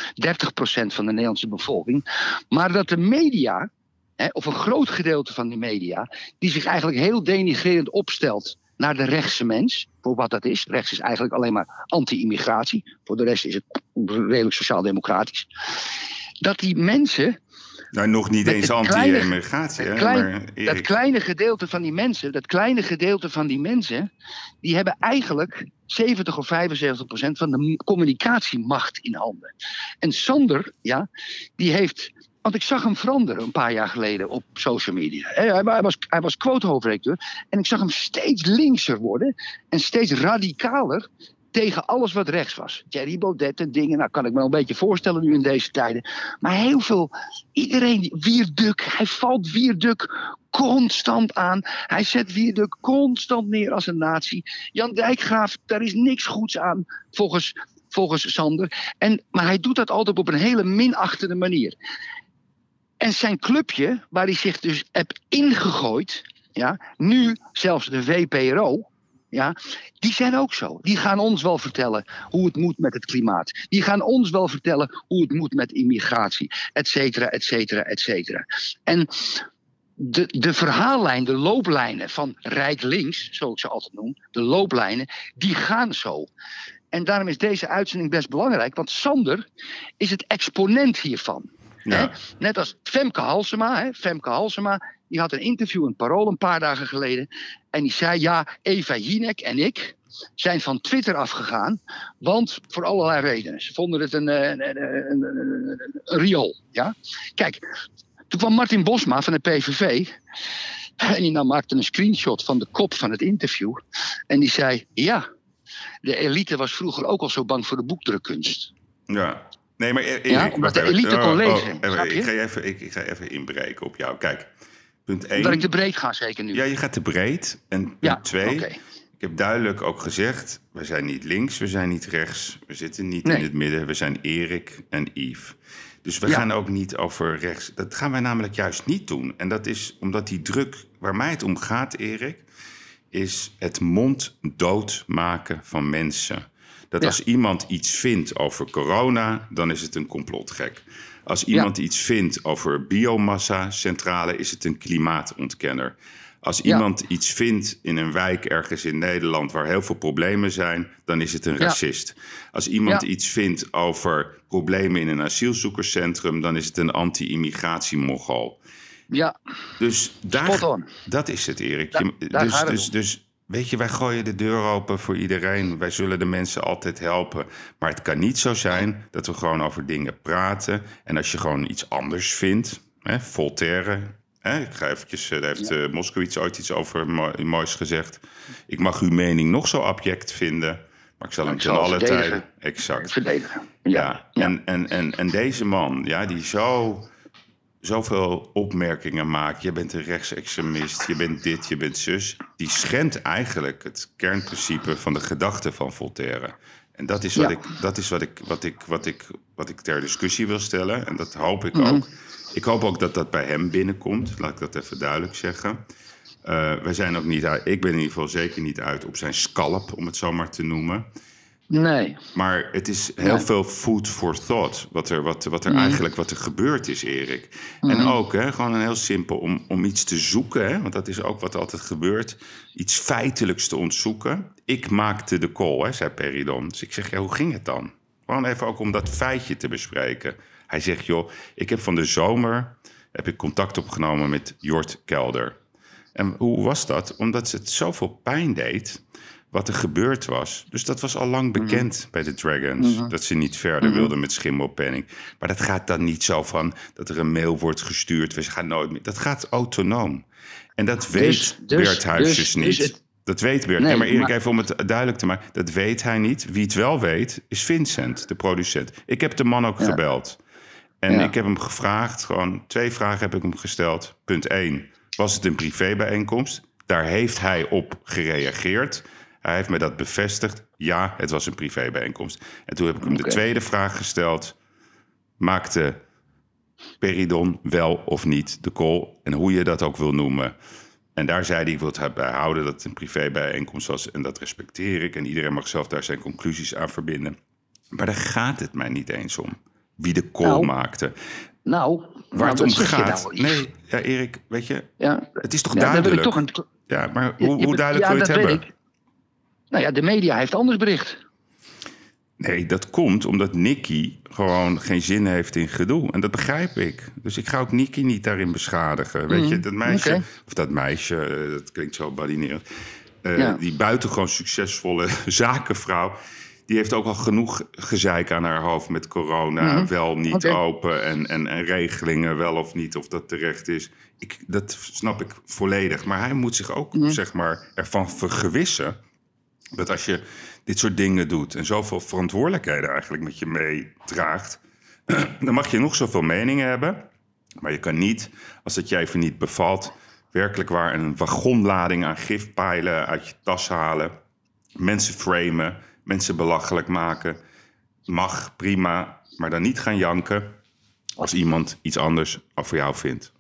van de Nederlandse bevolking, maar dat de media, hè, of een groot gedeelte van de media, die zich eigenlijk heel denigrerend opstelt naar de rechtse mens, voor wat dat is. Rechts is eigenlijk alleen maar anti-immigratie, voor de rest is het redelijk sociaal-democratisch. Dat die mensen Nou, nog niet eens kleine- anti-immigratie, hè? dat, klein- maar dat kleine gedeelte van die mensen, dat kleine gedeelte van die mensen, die hebben eigenlijk 70 of 75 procent van de communicatiemacht in handen. En Sander, ja, die heeft. Want ik zag hem veranderen een paar jaar geleden op social media. Hij hij was, hij was quote-hoofdredacteur. En ik zag hem steeds linkser worden. En steeds radicaler tegen alles wat rechts was. Thierry Baudet en dingen. Nou, kan ik me een beetje voorstellen nu in deze tijden. Maar heel veel. Iedereen. Wierduk. Hij valt Wierduk constant aan. Hij zet Wierduk constant neer als een nazi. Jan Dijkgraaf, daar is niks goeds aan. Volgens, volgens Sander. En, maar hij doet dat altijd op een hele minachtende manier. En zijn clubje, waar hij zich dus heeft ingegooid. Ja, nu zelfs de VPRO. Ja, die zijn ook zo. Die gaan ons wel vertellen hoe het moet met het klimaat. Die gaan ons wel vertellen hoe het moet met immigratie, et cetera, et cetera, et cetera. En de, de verhaallijn, de looplijnen van Rijk Links, zo ik ze altijd noem, de looplijnen, die gaan zo. En daarom is deze uitzending best belangrijk, want Sander is het exponent hiervan. Ja. Net als Femke Halsema. Hè? Femke Halsema, die had een interview in Parool een paar dagen geleden. En die zei, ja, Eva Jinek en ik zijn van Twitter afgegaan. Want voor allerlei redenen. Ze vonden het een, eh, een, een, riool. Ja? Kijk, toen kwam Martin Bosma van de PVV. En die nou maakte een screenshot van de kop van het interview. En die zei, ja, de elite was vroeger ook al zo bang voor de boekdrukkunst. Ja. Nee, maar Erik, Ja, omdat de elite kon lezen, even, snap je? ik, ga even, ik, ik ga even inbreken op jou. Kijk, punt 1. Omdat ik te breed ga zeker nu. Ja, je gaat te breed. En punt Ja, 2. oké. Ik heb duidelijk ook gezegd, we zijn niet links, we zijn niet rechts. We zitten niet Nee. in het midden, we zijn Erik en Yves. Dus we Ja. gaan ook niet over rechts. Dat gaan wij namelijk juist niet doen. En dat is omdat die druk, waar mij het om gaat, Erik, is het monddood maken van mensen. Dat Ja. als iemand iets vindt over corona, dan is het een complotgek. Als iemand iets vindt over biomassa-centrale, is het een klimaatontkenner. Als Ja. iemand iets vindt in een wijk ergens in Nederland waar heel veel problemen zijn, dan is het een Ja. racist. Als iemand Ja. iets vindt over problemen in een asielzoekerscentrum, dan is het een anti-immigratie-mogol. Ja, Dus daar, dat is het, Erik. Daar- dus, dus, dus weet je, wij gooien de deur open voor iedereen. Wij zullen de mensen altijd helpen. Maar het kan niet zo zijn dat we gewoon over dingen praten. En als je gewoon iets anders vindt, hè, Voltaire. Hè, ik ga eventjes, eh, daar heeft eh, Moskowitz ooit iets over mo- moois gezegd. Ik mag uw mening nog zo abject vinden, maar ik zal hem ten alle tijden... Exact. verdedigen. Ja, Ja, ja. En, en, en, en deze man, ja, die zo, zoveel opmerkingen maakt. Je bent een rechtsextremist, je bent dit, je bent zus. Die schendt eigenlijk het kernprincipe van de gedachte van Voltaire. En dat is, wat, Ja. ik, dat is wat, ik, wat, ik, wat, ik, wat ik ter discussie wil stellen. En dat hoop ik Mhm. ook. Ik hoop ook dat dat bij hem binnenkomt. Laat ik dat even duidelijk zeggen. Eh, wij zijn ook niet uit, ik ben in ieder geval zeker niet uit op zijn scalp, om het zo maar te noemen. Nee. Maar het is heel veel food for thought. Wat er, wat, wat er Mhm. eigenlijk wat er gebeurd is, Erik. En ook hè, gewoon een heel simpel om, om iets te zoeken. Hè, want dat is ook wat altijd gebeurt. Iets feitelijks te ontzoeken. Ik maakte de call, hè, zei Peridon. Dus ik zeg, ja, hoe ging het dan? Gewoon even ook om dat feitje te bespreken. Hij zegt, joh, ik heb van de zomer heb ik contact opgenomen met Jort Kelder. En hoe was dat? Omdat het zoveel pijn deed wat er gebeurd was. Dus dat was al lang bekend bij de Dragons. Dat ze niet verder wilden met schimmelpenning. Maar dat gaat dan niet zo van dat er een mail wordt gestuurd. We gaan nooit meer. Dat gaat autonoom. En dat weet Dus- dus- dus- niet. dus het- Dat weet Bert. Nee, Nee, maar Erik, maar- even om het duidelijk te maken. Dat weet hij niet. Wie het wel weet, is Vincent, de producent. Ik heb de man ook Ja. gebeld. En Ja. ik heb hem gevraagd, gewoon twee vragen heb ik hem gesteld. Punt 1, was het een privébijeenkomst? Daar heeft hij op gereageerd. Hij heeft me dat bevestigd. Ja, het was een privébijeenkomst. En toen heb ik hem de tweede vraag gesteld. Maakte Peridon wel of niet de call? En hoe je dat ook wil noemen. En daar zei hij, ik wil het bij houden dat het een privébijeenkomst was. En dat respecteer ik. En iedereen mag zelf daar zijn conclusies aan verbinden. Maar daar gaat het mij niet eens om. Wie de call Nou, maakte. Nou, Waar nou, het om gaat. nou. nee, ja, Erik, weet je, Ja, het is toch ja, duidelijk? toch een... Ja, maar hoe, hoe duidelijk wil je het hebben? ik. Nou ja, de media heeft anders bericht. Nee, dat komt omdat Nicky gewoon geen zin heeft in gedoe. En dat begrijp ik. Dus ik ga ook Nicky niet daarin beschadigen. Weet je, dat meisje, of dat meisje, eh, dat klinkt zo badinerend. Ja. Die buitengewoon succesvolle zakenvrouw. Die heeft ook al genoeg gezeik aan haar hoofd met corona. Mhm. Wel niet open en, en, en regelingen wel of niet of dat terecht is. Ik, dat snap ik volledig. Maar hij moet zich ook Mhm. zeg maar, ervan vergewissen dat als je dit soort dingen doet en zoveel verantwoordelijkheden eigenlijk met je meedraagt, dan mag je nog zoveel meningen hebben. Maar je kan niet, als het je even niet bevalt, werkelijk waar een wagonlading aan gifpijlen uit je tas halen, mensen framen, mensen belachelijk maken. Mag, prima, maar dan niet gaan janken als iemand iets anders over jou vindt.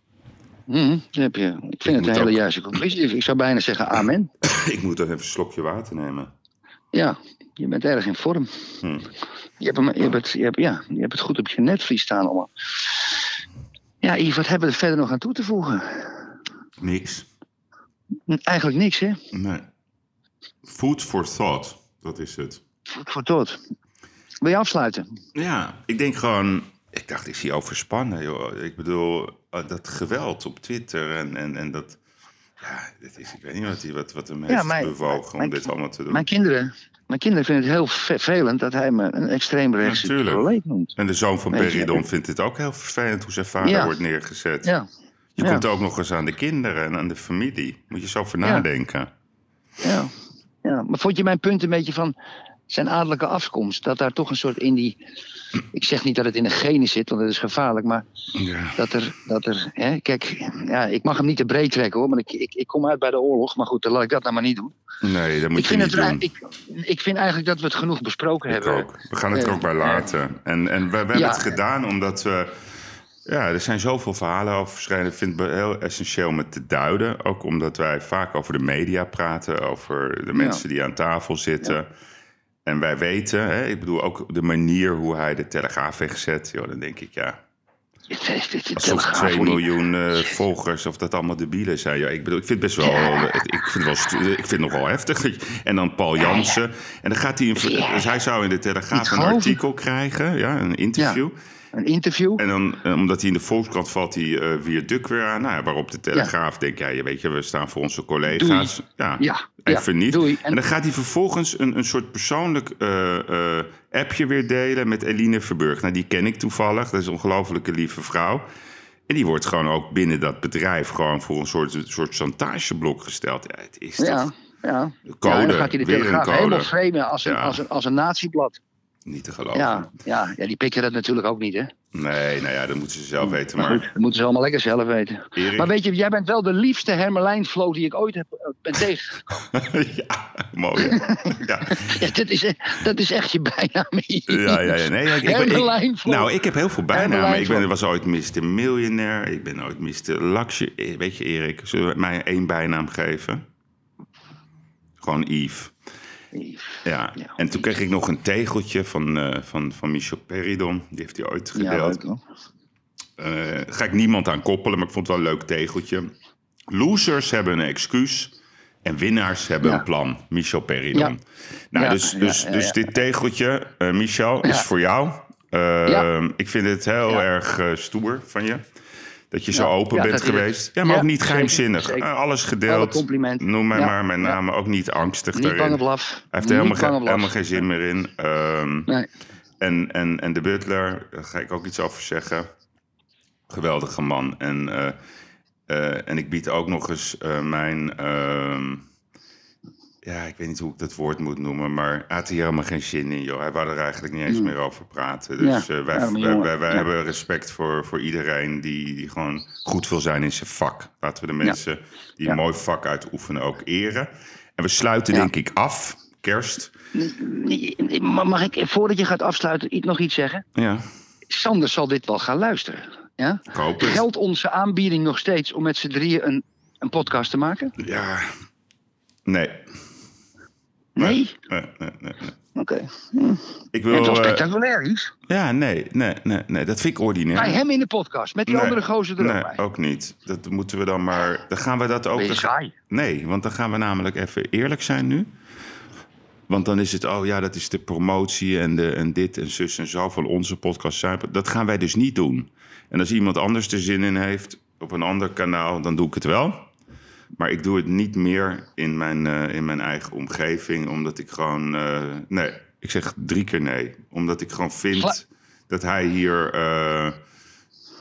Dat heb je. Ik vind het een hele ook- juiste conclusie. Ik zou bijna zeggen amen. Ik moet dan even een slokje water nemen. Ja, je bent erg in vorm. Hm. Je, hebt hem, je, hebt het, je, hebt, ja, je hebt het goed op je netvlies staan allemaal. Ja, Yves, wat hebben we er verder nog aan toe te voegen? Niks. Eigenlijk niks, hè? Nee. Food for thought, dat is het. Voor, voor tot. Wil je afsluiten? Ja, ik denk gewoon... Ik dacht, is hij overspannen, joh. Ik bedoel, eh, dat geweld op Twitter en, en, en dat... Ja, dit is, ik weet niet wat, hij, wat, wat Ja, mijn- bewogen mijn- om dit allemaal te doen. Mijn kinderen, mijn kinderen vinden het heel vervelend dat hij me een extreemrechtse proleet noemt. En de zoon van Peridon vindt het ook heel vervelend hoe zijn vader Ja. wordt neergezet. Ja, Je komt ook nog eens aan de kinderen en aan de familie. Moet je zo over nadenken. ja, ja. Maar vond je mijn punt een beetje van zijn adellijke afkomst? Dat daar toch een soort in die... Ik zeg niet dat het in de genen zit, want dat is gevaarlijk. Maar Ja. dat er... Dat er hè, kijk, ja, ik mag hem niet te breed trekken hoor. Want ik, ik, ik kom uit bij de oorlog. Maar goed, dan laat ik dat nou maar niet doen. Nee, dat moet Ik je vind, niet doen. ik, ik vind eigenlijk dat we het genoeg besproken hebben. ook. We gaan het er Eh, ook bij laten. En, en we, we hebben Ja. het gedaan omdat we... Ja, er zijn zoveel verhalen over verschijnen. Ik vind het heel essentieel om het te duiden. Ook omdat wij vaak over de media praten. Over de mensen die aan tafel zitten. En wij weten, hè, ik bedoel ook de manier hoe hij de Telegraaf heeft gezet. Joh, dan denk ik, ja, alsof Telegraaf, 2 hoor, die- miljoen eh, volgers, of dat allemaal debielen zijn. Ja, ik bedoel, ik vind het best wel, ik vind het wel, stu- ik vind het nog wel heftig. En dan Paul Jansen. En dan gaat hij, in, dus hij zou in de Telegraaf een artikel krijgen, ja, een interview. Een interview. En dan, eh, omdat hij in de Volkskrant valt hij eh weer Duk weer aan. Nou, ja, waarop de Telegraaf denkt, ja, je weet je, we staan voor onze collega's. Ja, Ja, even ja, niet. En, dan gaat hij vervolgens een, een soort persoonlijk eh, appje weer delen met Eline Verburg. Nou, die ken ik toevallig. Dat is een ongelofelijke lieve vrouw. En die wordt gewoon ook binnen dat bedrijf gewoon voor een soort, een soort chantageblok gesteld. Ja, het is Ja, toch ja. code, ja, en dan gaat hij de Telegraaf helemaal framen als een, Ja. als een, als een natieblad. Niet te geloven. Ja, ja, ja, die pikken dat natuurlijk ook niet, hè? Nee, nou ja, dat moeten ze zelf weten. Maar goed, dat moeten ze allemaal lekker zelf weten. Erik, Maar weet je, jij bent wel de liefste Hermelijn-flow die ik ooit heb, eh, ben tegengekomen. ja, mooi. ja. Ja, dat, is, eh, dat is echt je bijnaam. Ja, ja, ja. Nee, ja, ik, ik, ben- Hermelijn ik, Vlot. nou, ik heb heel veel bijnamen. Ik ben, was ooit Mr. Millionaire. Ik ben ooit Mr. Luxury. Eh, Weet je, Erik, zullen we mij één bijnaam geven? Gewoon Yves. Ja. Ja, en toen kreeg ik nog een tegeltje van, eh, van, van Michel Peridon. Die heeft hij ooit Ja, gedeeld. hoor. Eh, ga ik niemand aan koppelen, maar ik vond het wel een leuk tegeltje. Losers hebben een excuus. En winnaars hebben Ja. een plan. Michel Peridon. Ja. Nou, Ja, dus, ja, dus, ja, dus ja. dit tegeltje, eh, Michel, is Ja. voor jou. Ja. Ik vind het heel Ja. erg stoer van je. Dat je zo Ja. open Ja, bent geweest. Ja, maar Ja, ook niet geheimzinnig. zeker. Eh, alles Alle gedeeld. complimenten. Noem mij Ja, maar met ja. name ook niet angstig Niet daarin. Hij heeft er Niet helemaal, helemaal geen zin meer in. Ehm, Nee. en, en, en de butler, daar ga ik ook iets over zeggen. Geweldige man. En, eh, eh, en ik bied ook nog eens eh, mijn... ja, ik weet niet hoe ik dat woord moet noemen, maar hij had hier helemaal geen zin in, joh. Hij wou er eigenlijk niet eens meer over praten. Dus Ja, eh, wij, arme wij, jongen. wij, wij Ja. hebben respect voor, voor iedereen die, die gewoon goed wil zijn in zijn vak. Laten we de mensen die Ja. een mooi vak uitoefenen ook eren. En we sluiten Ja. denk ik af, kerst. Mag ik, voordat je gaat afsluiten, iets- nog iets zeggen? Ja, Sander zal dit wel gaan luisteren. Ja? Geldt onze aanbieding nog steeds om met z'n drieën een, een podcast te maken? Ja, nee. Nee? Nee, nee, nee, nee. Oké. Ik wil... het was eh, spectaculair, iets. ja, nee, nee, nee, nee, dat vind ik ordinair. Bij hem in de podcast, met die Nee, andere gozer er ook Nee, bij. ook niet. Dat moeten we dan maar... Dan gaan we dat ook... Ben saai? Nee, want dan gaan we namelijk even eerlijk zijn nu. Want dan is het, oh ja, dat is de promotie en, de, en dit en zus en zo van onze podcast. Zuipen. Dat gaan wij dus niet doen. En als iemand anders er zin in heeft op een ander kanaal, dan doe ik het wel. Maar ik doe het niet meer in mijn, eh, in mijn eigen omgeving, omdat ik gewoon... eh, nee, ik zeg drie keer nee. Omdat ik gewoon vind dat hij hier eh,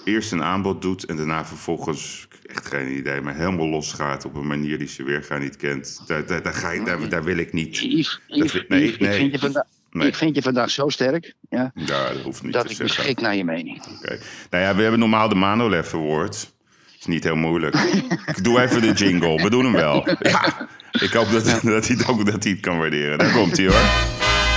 eerst een aanbod doet... en daarna vervolgens, echt geen idee, maar helemaal losgaat... op een manier die ze weer gaan niet kent. Daar, daar, daar, ga ik, daar, daar wil ik niet. Yves, Yves, nee, Yves, nee. Ik, vind je vandaag, Nee. ik vind je vandaag zo sterk ja, Ja, dat hoeft niet dat te ik zeggen. beschik naar je mening. Oké. Nou ja, we hebben normaal de Manolev Award. Is niet heel moeilijk. ik doe even de jingle. We doen hem wel. Ja. Ik hoop dat, dat, hij, het ook, dat hij het kan waarderen. Daar komt hij hoor.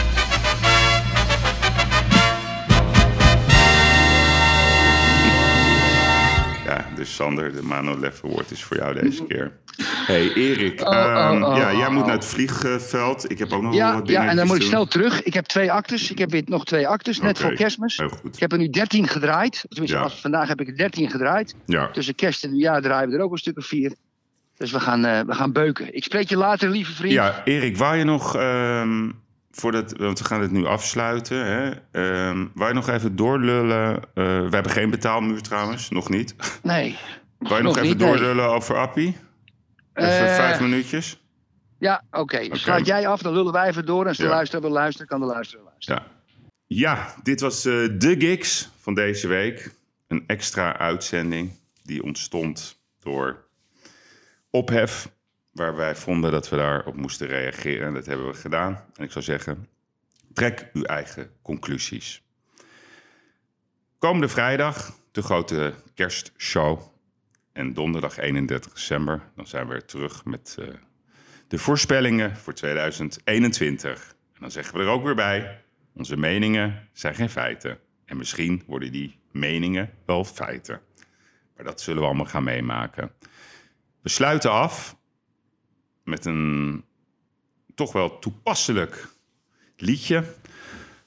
Dus Sander, de Manolev Award is voor jou deze keer. hey, Erik. Oh, oh, ehm, oh, ja, jij oh, moet oh. naar het vliegveld. Ik heb ook nog Ja, wat ja, en dan moet ik snel terug. Ik heb twee actes. Ik heb weer nog twee actes, net voor kerstmis. Heel goed. Ik heb er nu 13 gedraaid. Tenminste, Ja. als- vandaag heb ik er 13 gedraaid. Ja. Tussen kerst en nieuwjaar draaien we er ook een stuk of vier. Dus we gaan, eh, we gaan beuken. Ik spreek je later, lieve vriend. Ja, Erik, wou je nog, ehm, voordat, want we gaan het nu afsluiten, hè, ehm, wou je nog even doorlullen? eh, we hebben geen betaalmuur trouwens, nog niet. Nee. Wou je nog, even niet, nee. doorlullen over Appie? Even Eh, vijf minuutjes? Ja, oké. Sluit jij af, dan lullen wij even door. En als de Ja. luisteraar wil luisteren, kan de luisteraar luisteren. Ja. ja, dit was eh, de gigs van deze week. Een extra uitzending die ontstond door ophef, waar wij vonden dat we daarop moesten reageren. En dat hebben we gedaan. En ik zou zeggen, trek uw eigen conclusies. Komende vrijdag de grote kerstshow. En donderdag 31 december, dan zijn we weer terug met eh, de voorspellingen voor 2021. En dan zeggen we er ook weer bij, onze meningen zijn geen feiten. En misschien worden die meningen wel feiten. Maar dat zullen we allemaal gaan meemaken. We sluiten af met een toch wel toepasselijk liedje.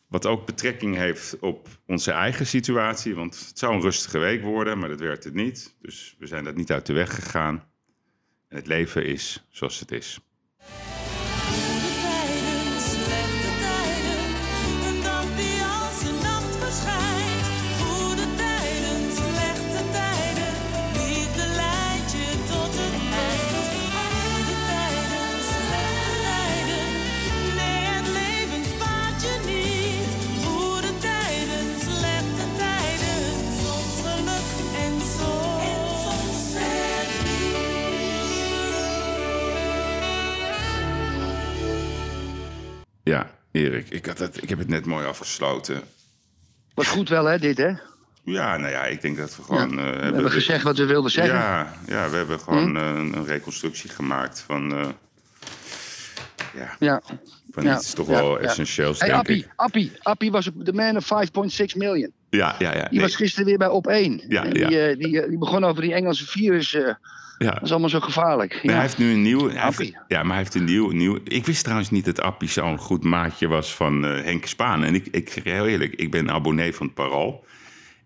Wat ook betrekking heeft op onze eigen situatie. Want het zou een rustige week worden, maar dat werd het niet. Dus we zijn dat niet uit de weg gegaan. En het leven is zoals het is. Erik, ik, had het, ik heb het net mooi afgesloten. Was goed wel, hè, dit, hè? Ja, nou ja, ik denk dat we gewoon... eh, We hebben gezegd wat we wilden zeggen. Hm? Ja, ja, we hebben gewoon eh, een, een reconstructie gemaakt van... eh, ja, Ja. van Ja, iets toch ja, wel ja. essentieels, Hey, denk Appie, ik. Appie, Appie was de man of 5,6 million. Ja, ja, ja. Die nee, was gisteren weer bij op 1. Ja, en die, die, die begon over die Engelse virus. Ja. dat is allemaal zo gevaarlijk. Ja. hij heeft nu een nieuw... heeft- ja, maar hij heeft een nieuw, nieuw... Ik wist trouwens niet dat Appie zo'n goed maatje was van eh, Henk Spaan. En ik, ik zeg heel eerlijk, ik ben abonnee van het Parool.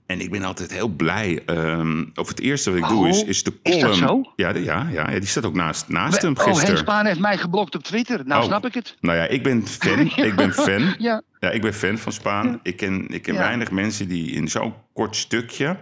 En ik ben altijd heel blij. ehm, of het eerste wat ik doe is, is de is column... dat zo? Ja, de- ja, ja, ja, die staat ook naast, naast hem oh, Henk gisteren. Spaan heeft mij geblokt op Twitter. Nou, Oh. snap ik het. Nou ja, ik ben fan. ik ben fan. Ja. Ja, ik ben fan van Spaan. Ik ken, ik ken weinig mensen die in zo'n kort stukje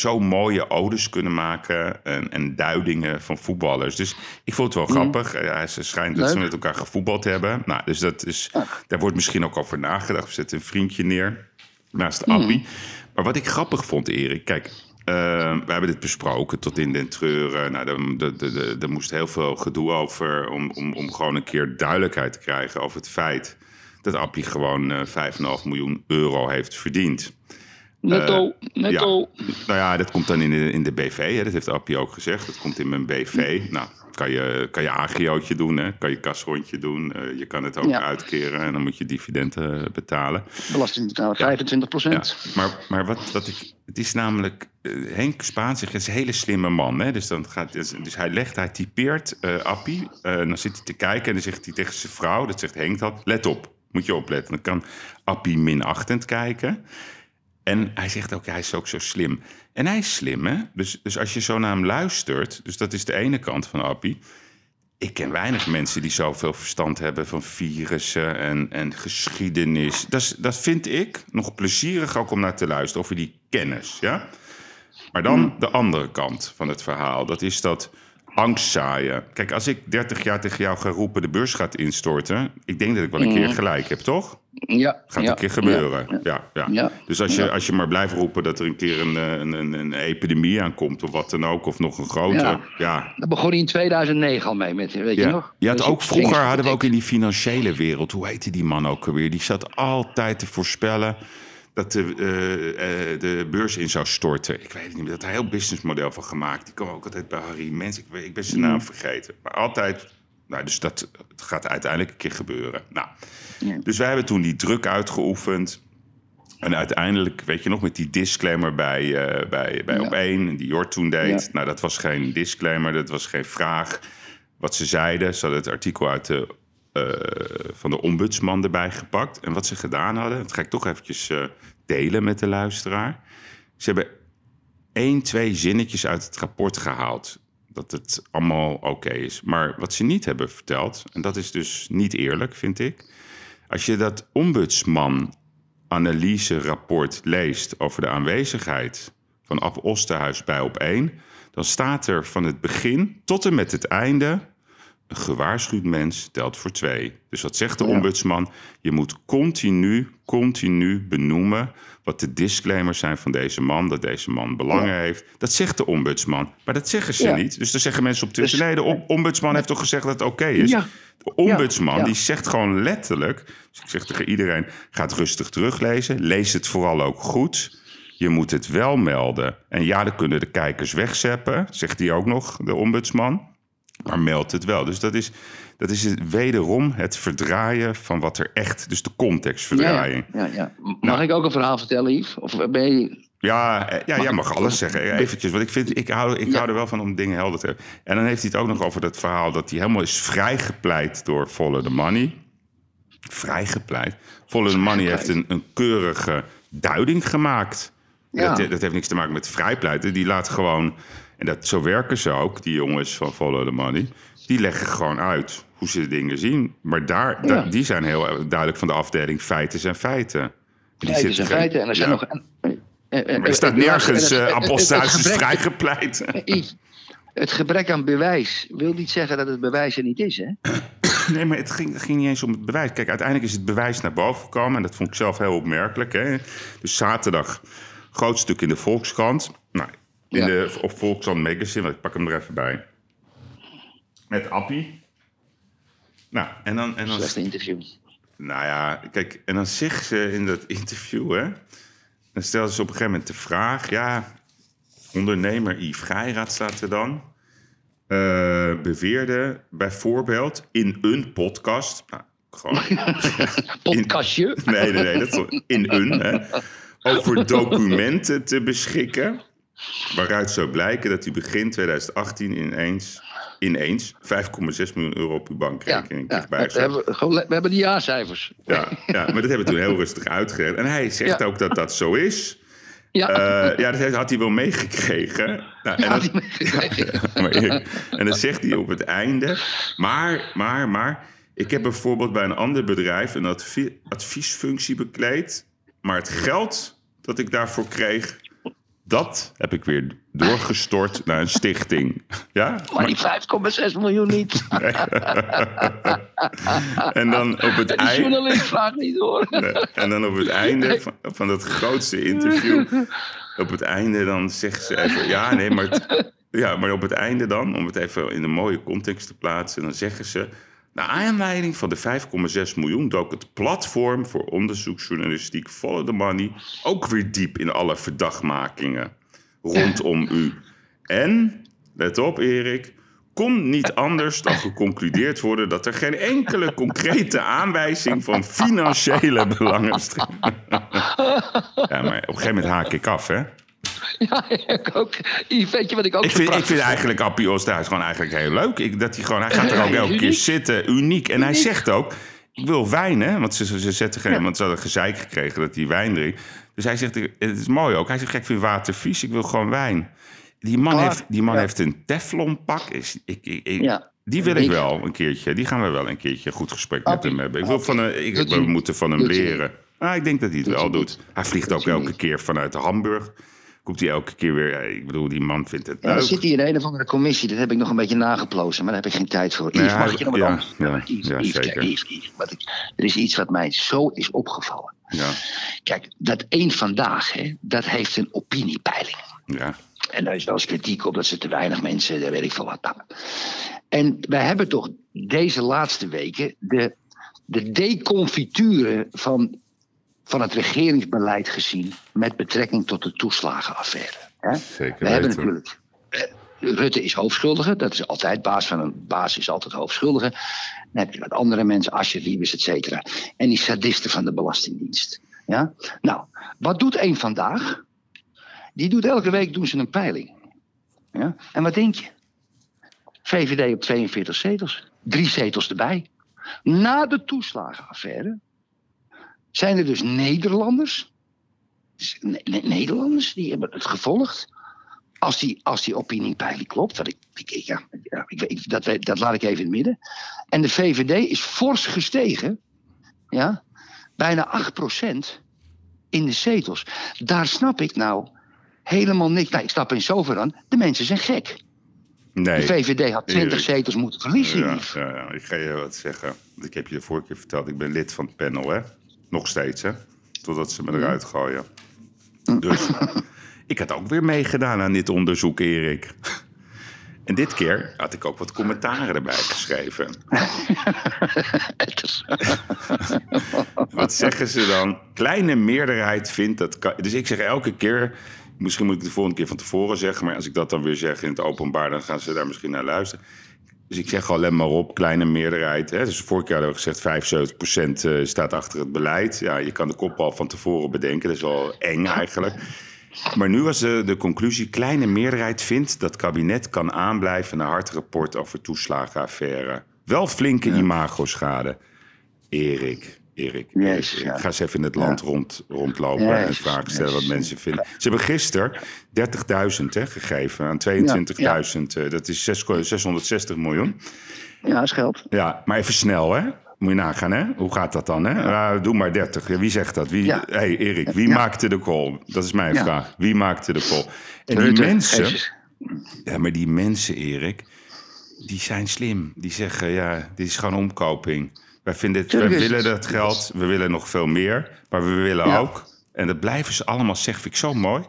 zo mooie odes kunnen maken en, en duidingen van voetballers. Dus ik vond het wel grappig. Ja, ze schijnt dat ze met elkaar gevoetbald hebben. Nou, dus dat is, daar wordt misschien ook over nagedacht. We zetten een vriendje neer naast Appie. Maar wat ik grappig vond, Erik, kijk... eh, we hebben dit besproken tot in den treuren. Nou, er, moest heel veel gedoe over om, om, om gewoon een keer duidelijkheid te krijgen over het feit dat Appie gewoon eh 5,5 miljoen euro heeft verdiend. Netto, netto. Ja. Nou ja, dat komt dan in de, in de BV. Hè. Dat heeft Appie ook gezegd. Dat komt in mijn BV. Nou, kan je, kan je agiootje doen, hè? kan je kasrondje doen. Eh, je kan het ook Ja. uitkeren en dan moet je dividenden betalen. Belastingbetaler 25 Ja, procent. maar, maar wat, wat ik. Het is namelijk. eh, Henk Spaan zegt, het is een hele slimme man. Hè? Dus, dan gaat, dus, dus hij legt, hij typeert eh, Appie. eh, dan zit hij te kijken en dan zegt hij tegen zijn vrouw, dat zegt Henk dat, let op, moet je opletten. Dan kan Appie minachtend kijken. En hij zegt ook, hij is ook zo slim. En hij is slim, hè? Dus, dus als je zo naar hem luistert, dus dat is de ene kant van Appie. Ik ken weinig mensen die zoveel verstand hebben van virussen en, en geschiedenis. Dat, is, dat vind ik nog plezierig ook om naar te luisteren, over die kennis. Ja? Maar dan de andere kant van het verhaal. Dat is dat angst zaaien. Kijk, als ik 30 jaar tegen jou ga roepen de beurs gaat instorten... ik denk dat ik wel een keer gelijk heb, toch? Ja. Gaat ja, een keer gebeuren. ja, Ja, ja. Ja. Dus als je, als je maar blijft roepen dat er een keer een, eh, een, een, een epidemie aankomt... of wat dan ook, of nog een grotere... Ja. Daar begon hij in 2009 al mee, met, weet je ja. nog? Je had Dus ook vroeger hadden we ook in die financiële wereld, hoe heette die man ook alweer? Die zat altijd te voorspellen dat de, eh, eh, de beurs in zou storten. Ik weet het niet meer. Dat hij een heel businessmodel van gemaakt. Die kwam ook altijd bij Harry Mens. Ik, ik ben zijn naam vergeten. Maar altijd. Nou, dus dat gaat uiteindelijk een keer gebeuren. Nou, Ja. dus wij hebben toen die druk uitgeoefend. En uiteindelijk, weet je nog, met die disclaimer bij, eh, bij, bij Ja. op één, die Jort toen deed. Ja. Nou, dat was geen disclaimer, dat was geen vraag. Wat ze zeiden, ze hadden het artikel uit de, van de ombudsman erbij gepakt. En wat ze gedaan hadden, dat ga ik toch eventjes eh, delen met de luisteraar. Ze hebben één, twee zinnetjes uit het rapport gehaald. Dat het allemaal oké is. Maar wat ze niet hebben verteld, en dat is dus niet eerlijk, vind ik. Als je dat ombudsman analyserapport leest over de aanwezigheid van Ab Osterhuis bij op 1, dan staat er van het begin tot en met het einde. Een gewaarschuwd mens telt voor twee. Dus wat zegt de ombudsman? Je moet continu, continu benoemen wat de disclaimers zijn van deze man, dat deze man belangen heeft. Dat zegt de ombudsman, maar dat zeggen ze Ja. niet. Dus dan zeggen mensen op Twitter, Dus- nee, de om- ombudsman heeft toch gezegd dat het oké is? Ja. De ombudsman die zegt gewoon letterlijk... Dus ik zeg tegen iedereen, ga het rustig teruglezen. Lees het vooral ook goed. Je moet het wel melden. En ja, dan kunnen de kijkers wegzeppen, zegt hij ook nog, de ombudsman. Maar meld het wel. Dus dat is, dat is het, wederom het verdraaien van wat er echt... Dus de Ja, contextverdraaiing. ja, ja. Mag Nou. ik ook een verhaal vertellen, Yves? Of ben je... Ja, eh, ja jij mag alles zeggen. Eventjes, want ik, vind, ik, hou, ik Ja. hou er wel van om dingen helder te hebben. En dan heeft hij het ook nog over dat verhaal dat hij helemaal is vrijgepleit door Follow the Money. Vrijgepleit. Follow the Money heeft een, een keurige duiding gemaakt. Ja. Dat, dat heeft niks te maken met vrijpleiten. Die laat gewoon, en dat, zo werken ze ook, die jongens van Follow the Money. Die leggen gewoon uit hoe ze de dingen zien. Maar daar, da- die zijn heel duidelijk van de afdeling feiten zijn feiten. En die Feiten zijn geen- feiten. En er zijn Ja. nog... en- en- en- maar er staat en- nergens, en- uh, en- en- Appelstuis het is gebrek- vrijgepleit. Het gebrek aan bewijs wil niet zeggen dat het bewijs er niet is, hè? Nee, maar het ging, het ging niet eens om het bewijs. Kijk, uiteindelijk is het bewijs naar boven gekomen. En dat vond ik zelf heel opmerkelijk. Hè? Dus zaterdag, groot stuk in de Volkskrant. Nou, in Ja. de, op Volkskrant Magazine, want ik pak hem er even bij. Met Appie. Nou, en dan... En dan Slechte interview. nou ja, kijk, en dan zegt ze in dat interview, hè... dan stelde ze op een gegeven moment de vraag... Ja, ondernemer Yves Geiraat staat er dan... eh, beweerde bijvoorbeeld in een podcast... Nou, gewoon, Podcastje. nee, nee, nee, dat is in een... Hè, over documenten te beschikken... waaruit zou blijken dat u begin 2018 ineens, ineens 5,6 miljoen euro op uw Ja, bankrekening ja, kreeg we, hebben, gewoon, we hebben die jaarcijfers. Ja, ja, maar dat hebben we toen heel rustig uitgelegd. En hij zegt Ja. ook dat dat zo is. Ja, Eh, ja, dat had hij wel meegekregen. Nou, en, hij meegekregen. Erik, en dan zegt hij op het einde... Maar, maar, maar... Ik heb bijvoorbeeld bij een ander bedrijf een advi- adviesfunctie bekleed. Maar het geld dat ik daarvoor kreeg... Dat heb ik weer doorgestort naar een stichting. Ja? maar die 5,6 miljoen niet. En dan op het einde... journalist vraagt niet door. Nee, En dan op het einde van, van dat grootste interview, op het einde dan zegt ze even, ja, nee, maar, ja, maar op het einde dan, om het even in een mooie context te plaatsen, dan zeggen ze, naar aanleiding van de 5,6 miljoen dook het platform voor onderzoeksjournalistiek Follow the Money ook weer diep in alle verdachtmakingen rondom u. En, let op Erik, kon niet anders dan geconcludeerd worden dat er geen enkele concrete aanwijzing van financiële belangenstelling. ja, maar op een gegeven moment haak ik af, hè? Ja, ik ook. Weet je wat ik ook Ik vind, ik vind eigenlijk Appie Oosthuis gewoon eigenlijk heel leuk. Ik, dat hij, gewoon, hij gaat er ook elke keer zitten, uniek. En hij zegt ook, ik wil wijn, hè? Want ze, ze, ze zetten geen, want ze hadden gezeik gekregen dat hij wijn drinkt. Dus hij zegt, het is mooi ook. Hij zegt, ik vind water vies, ik wil gewoon wijn. Die man, Ah, heeft, die man ja. heeft een teflonpak. Is, ik, ik, ik- Ja. Die wil ik Ik- wel een keertje. Die gaan we wel een keertje goed gesprek met hem hebben. Ik wil van, een- ik, we moeten van hem leren. Ah, ik denk dat hij het wel doet. Hij vliegt ook elke keer vanuit Hamburg. Komt hij elke keer weer. ja, Ik bedoel, die man vindt het Ja, dan leuk. zit hij in een of andere commissie. Dat heb ik nog een beetje nageplozen, maar daar heb ik geen tijd voor. Yves, mag ik je nog wat ja, anders ja, Yves, ja, Yves, zeker. kijk, Yves, Yves, wat ik, er is iets wat mij zo is opgevallen. Ja, Kijk, dat één vandaag, hè, dat heeft een opiniepeiling. ja. En daar is wel eens kritiek op dat ze te weinig mensen, daar weet ik veel wat. Nou. En wij hebben toch deze laatste weken de, de deconfiture van, van het regeringsbeleid gezien met betrekking tot de toeslagenaffaire. Hè? Zeker We hebben natuurlijk. eh, Rutte is hoofdschuldige, dat is altijd baas van een baas is altijd hoofdschuldige. Dan heb je wat andere mensen, Asje Wiebes, et cetera. En die sadisten van de Belastingdienst. Ja? Nou, wat doet één vandaag? Die doet elke week doen ze een peiling. Ja? En wat denk je? VVD op 42 zetels. Drie zetels erbij. Na de toeslagenaffaire zijn er dus Nederlanders. Ne- Ne- Nederlanders die hebben het gevolgd. Als die, als die opiniepeiling klopt. Wat ik, ik, ja, ik, dat, dat laat ik even in het midden. En de VVD is fors gestegen. Ja, bijna 8% in de zetels. Daar snap ik nou helemaal niks. Nou, ik snap in zover aan. De mensen zijn gek. De Nee. VVD had 20 Erik. zetels moeten verliezen. Ja, Yves. ja, ja, ik ga je wat zeggen. Ik heb je de vorige keer verteld. Ik ben lid van het panel, hè? Nog steeds, hè? Totdat ze me eruit gooien. Dus ik had ook weer meegedaan aan dit onderzoek, Erik. En dit keer had ik ook wat commentaren erbij geschreven. Wat zeggen ze dan? Kleine meerderheid vindt dat. Dus ik zeg elke keer. Misschien moet ik de volgende keer van tevoren zeggen. Maar als ik dat dan weer zeg in het openbaar, dan gaan ze daar misschien naar luisteren. Dus ik zeg let maar op, kleine meerderheid. Hè. Dus vorig jaar hadden we gezegd 75% eh, staat achter het beleid. Ja, je kan de kop al van tevoren bedenken. Dat is wel eng eigenlijk. Maar nu was de, de conclusie: kleine meerderheid vindt dat kabinet kan aanblijven naar hard rapport over toeslagenaffaire. Wel flinke imagoschade. Erik, Erik, ja. ga eens even in het land rond, rondlopen en vragen stellen wat mensen vinden. Ze hebben gisteren 30.000 hè, gegeven aan 22.000. eh, Dat is 6 660 miljoen. Ja, is geld. Ja, maar even snel, hè? Moet je nagaan, hè? Hoe gaat dat dan, hè? Ja, doe maar 30. Ja, wie zegt dat? Wie, hey, Erik, wie maakte de call? Dat is mijn vraag. Wie maakte de call? En die Rutte, mensen... Ja, maar die mensen, Erik, die zijn slim. Die zeggen, ja, dit is gewoon omkoping. Wij, vinden het, wij willen dat geld, we willen nog veel meer. Maar we willen Ja. ook, en dat blijven ze allemaal zeggen, vind ik zo mooi.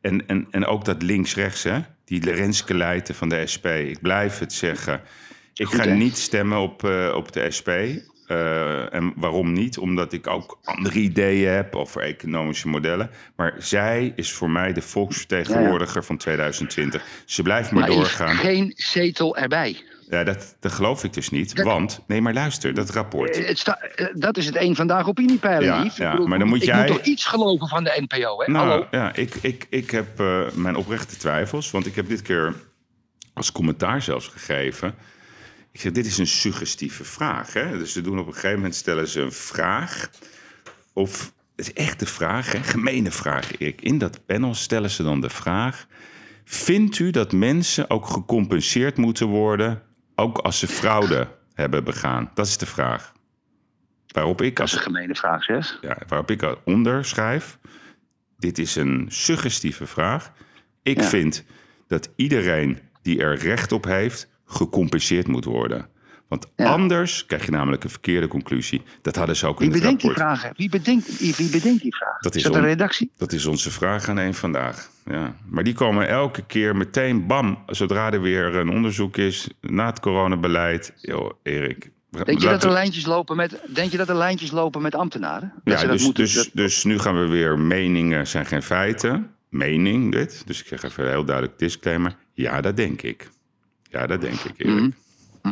En, en, en ook dat links-rechts, hè? Die Renske Leijten van de SP. Ik blijf het zeggen. Ik Goed, ga hè? niet stemmen op, eh, op de SP. Eh, en waarom niet? Omdat ik ook andere ideeën heb over economische modellen. Maar zij is voor mij de volksvertegenwoordiger van 2020. Ze blijft maar, Maar is doorgaan. geen zetel erbij. Ja, dat, dat geloof ik dus niet. Dat- Want, nee, maar luister, dat rapport. Eh, Het sta- eh, dat is het één vandaag opiniepeiling, Ja, ja, bedoel, maar dan moet ik jij- moet toch iets geloven van de NPO, hè? Nou, Hallo? ja, ik, ik, ik heb eh, mijn oprechte twijfels. Want ik heb dit keer als commentaar zelfs gegeven. Ik zeg, dit is een suggestieve vraag. Hè? Dus ze doen op een gegeven moment stellen ze een vraag. Of, het is echt de vraag, hè? gemene vraag, Erik. In dat panel stellen ze dan de vraag... Vindt u dat mensen ook gecompenseerd moeten worden... ook als ze fraude hebben begaan? Dat is de vraag. Waarop ik Dat is als een gemene vraag, zeg. ja, waarop ik eronder schrijf. Dit is een suggestieve vraag. Ik Ja. vind dat iedereen die er recht op heeft, gecompenseerd moet worden. Want Ja. anders krijg je namelijk een verkeerde conclusie. Dat hadden ze ook Wie in het bedenkt die vragen? Wie bedenkt, wie bedenkt die vraag? Dat is is dat een on- redactie? Dat is onze vraag aan één vandaag. Ja. Maar die komen elke keer meteen, bam, zodra er weer een onderzoek is, na het coronabeleid. Yo, Erik. Denk je, dat er lijntjes lopen met, denk je dat er lijntjes lopen met ambtenaren? Dat Ja, dat dus, moeten- dus, dat- dus nu gaan we weer meningen zijn geen feiten. Mening dit. Dus ik zeg even een heel duidelijk disclaimer. Ja, dat denk ik. Ja, dat denk ik, Erik. Mhm.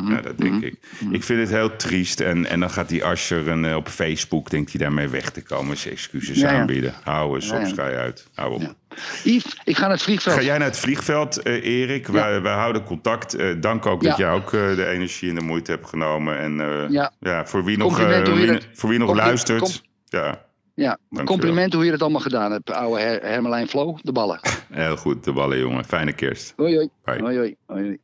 Ja, dat denk ik. Ik vind het heel triest. En, en dan gaat die Ascher een, eh, op Facebook, denkt hij daarmee weg te komen. Zijn excuses Ja, ja. aanbieden. Hou eens op, schij uit. Hou op. Ja. Yves, ik ga naar het vliegveld. Ga jij naar het vliegveld, eh, Erik? Wij, wij houden contact. Eh, dank ook dat jij ook de energie en de moeite hebt genomen. En Ja. ja. voor wie nog, Compliment wie- dat- voor wie nog luistert. ja, Ja, complimenten hoe je dat allemaal gedaan hebt, oude Her Hermelijn Flo, de ballen. heel goed. De ballen, jongen. Fijne kerst. Hoi hoi. Bye. Hoi hoi. hoi, hoi.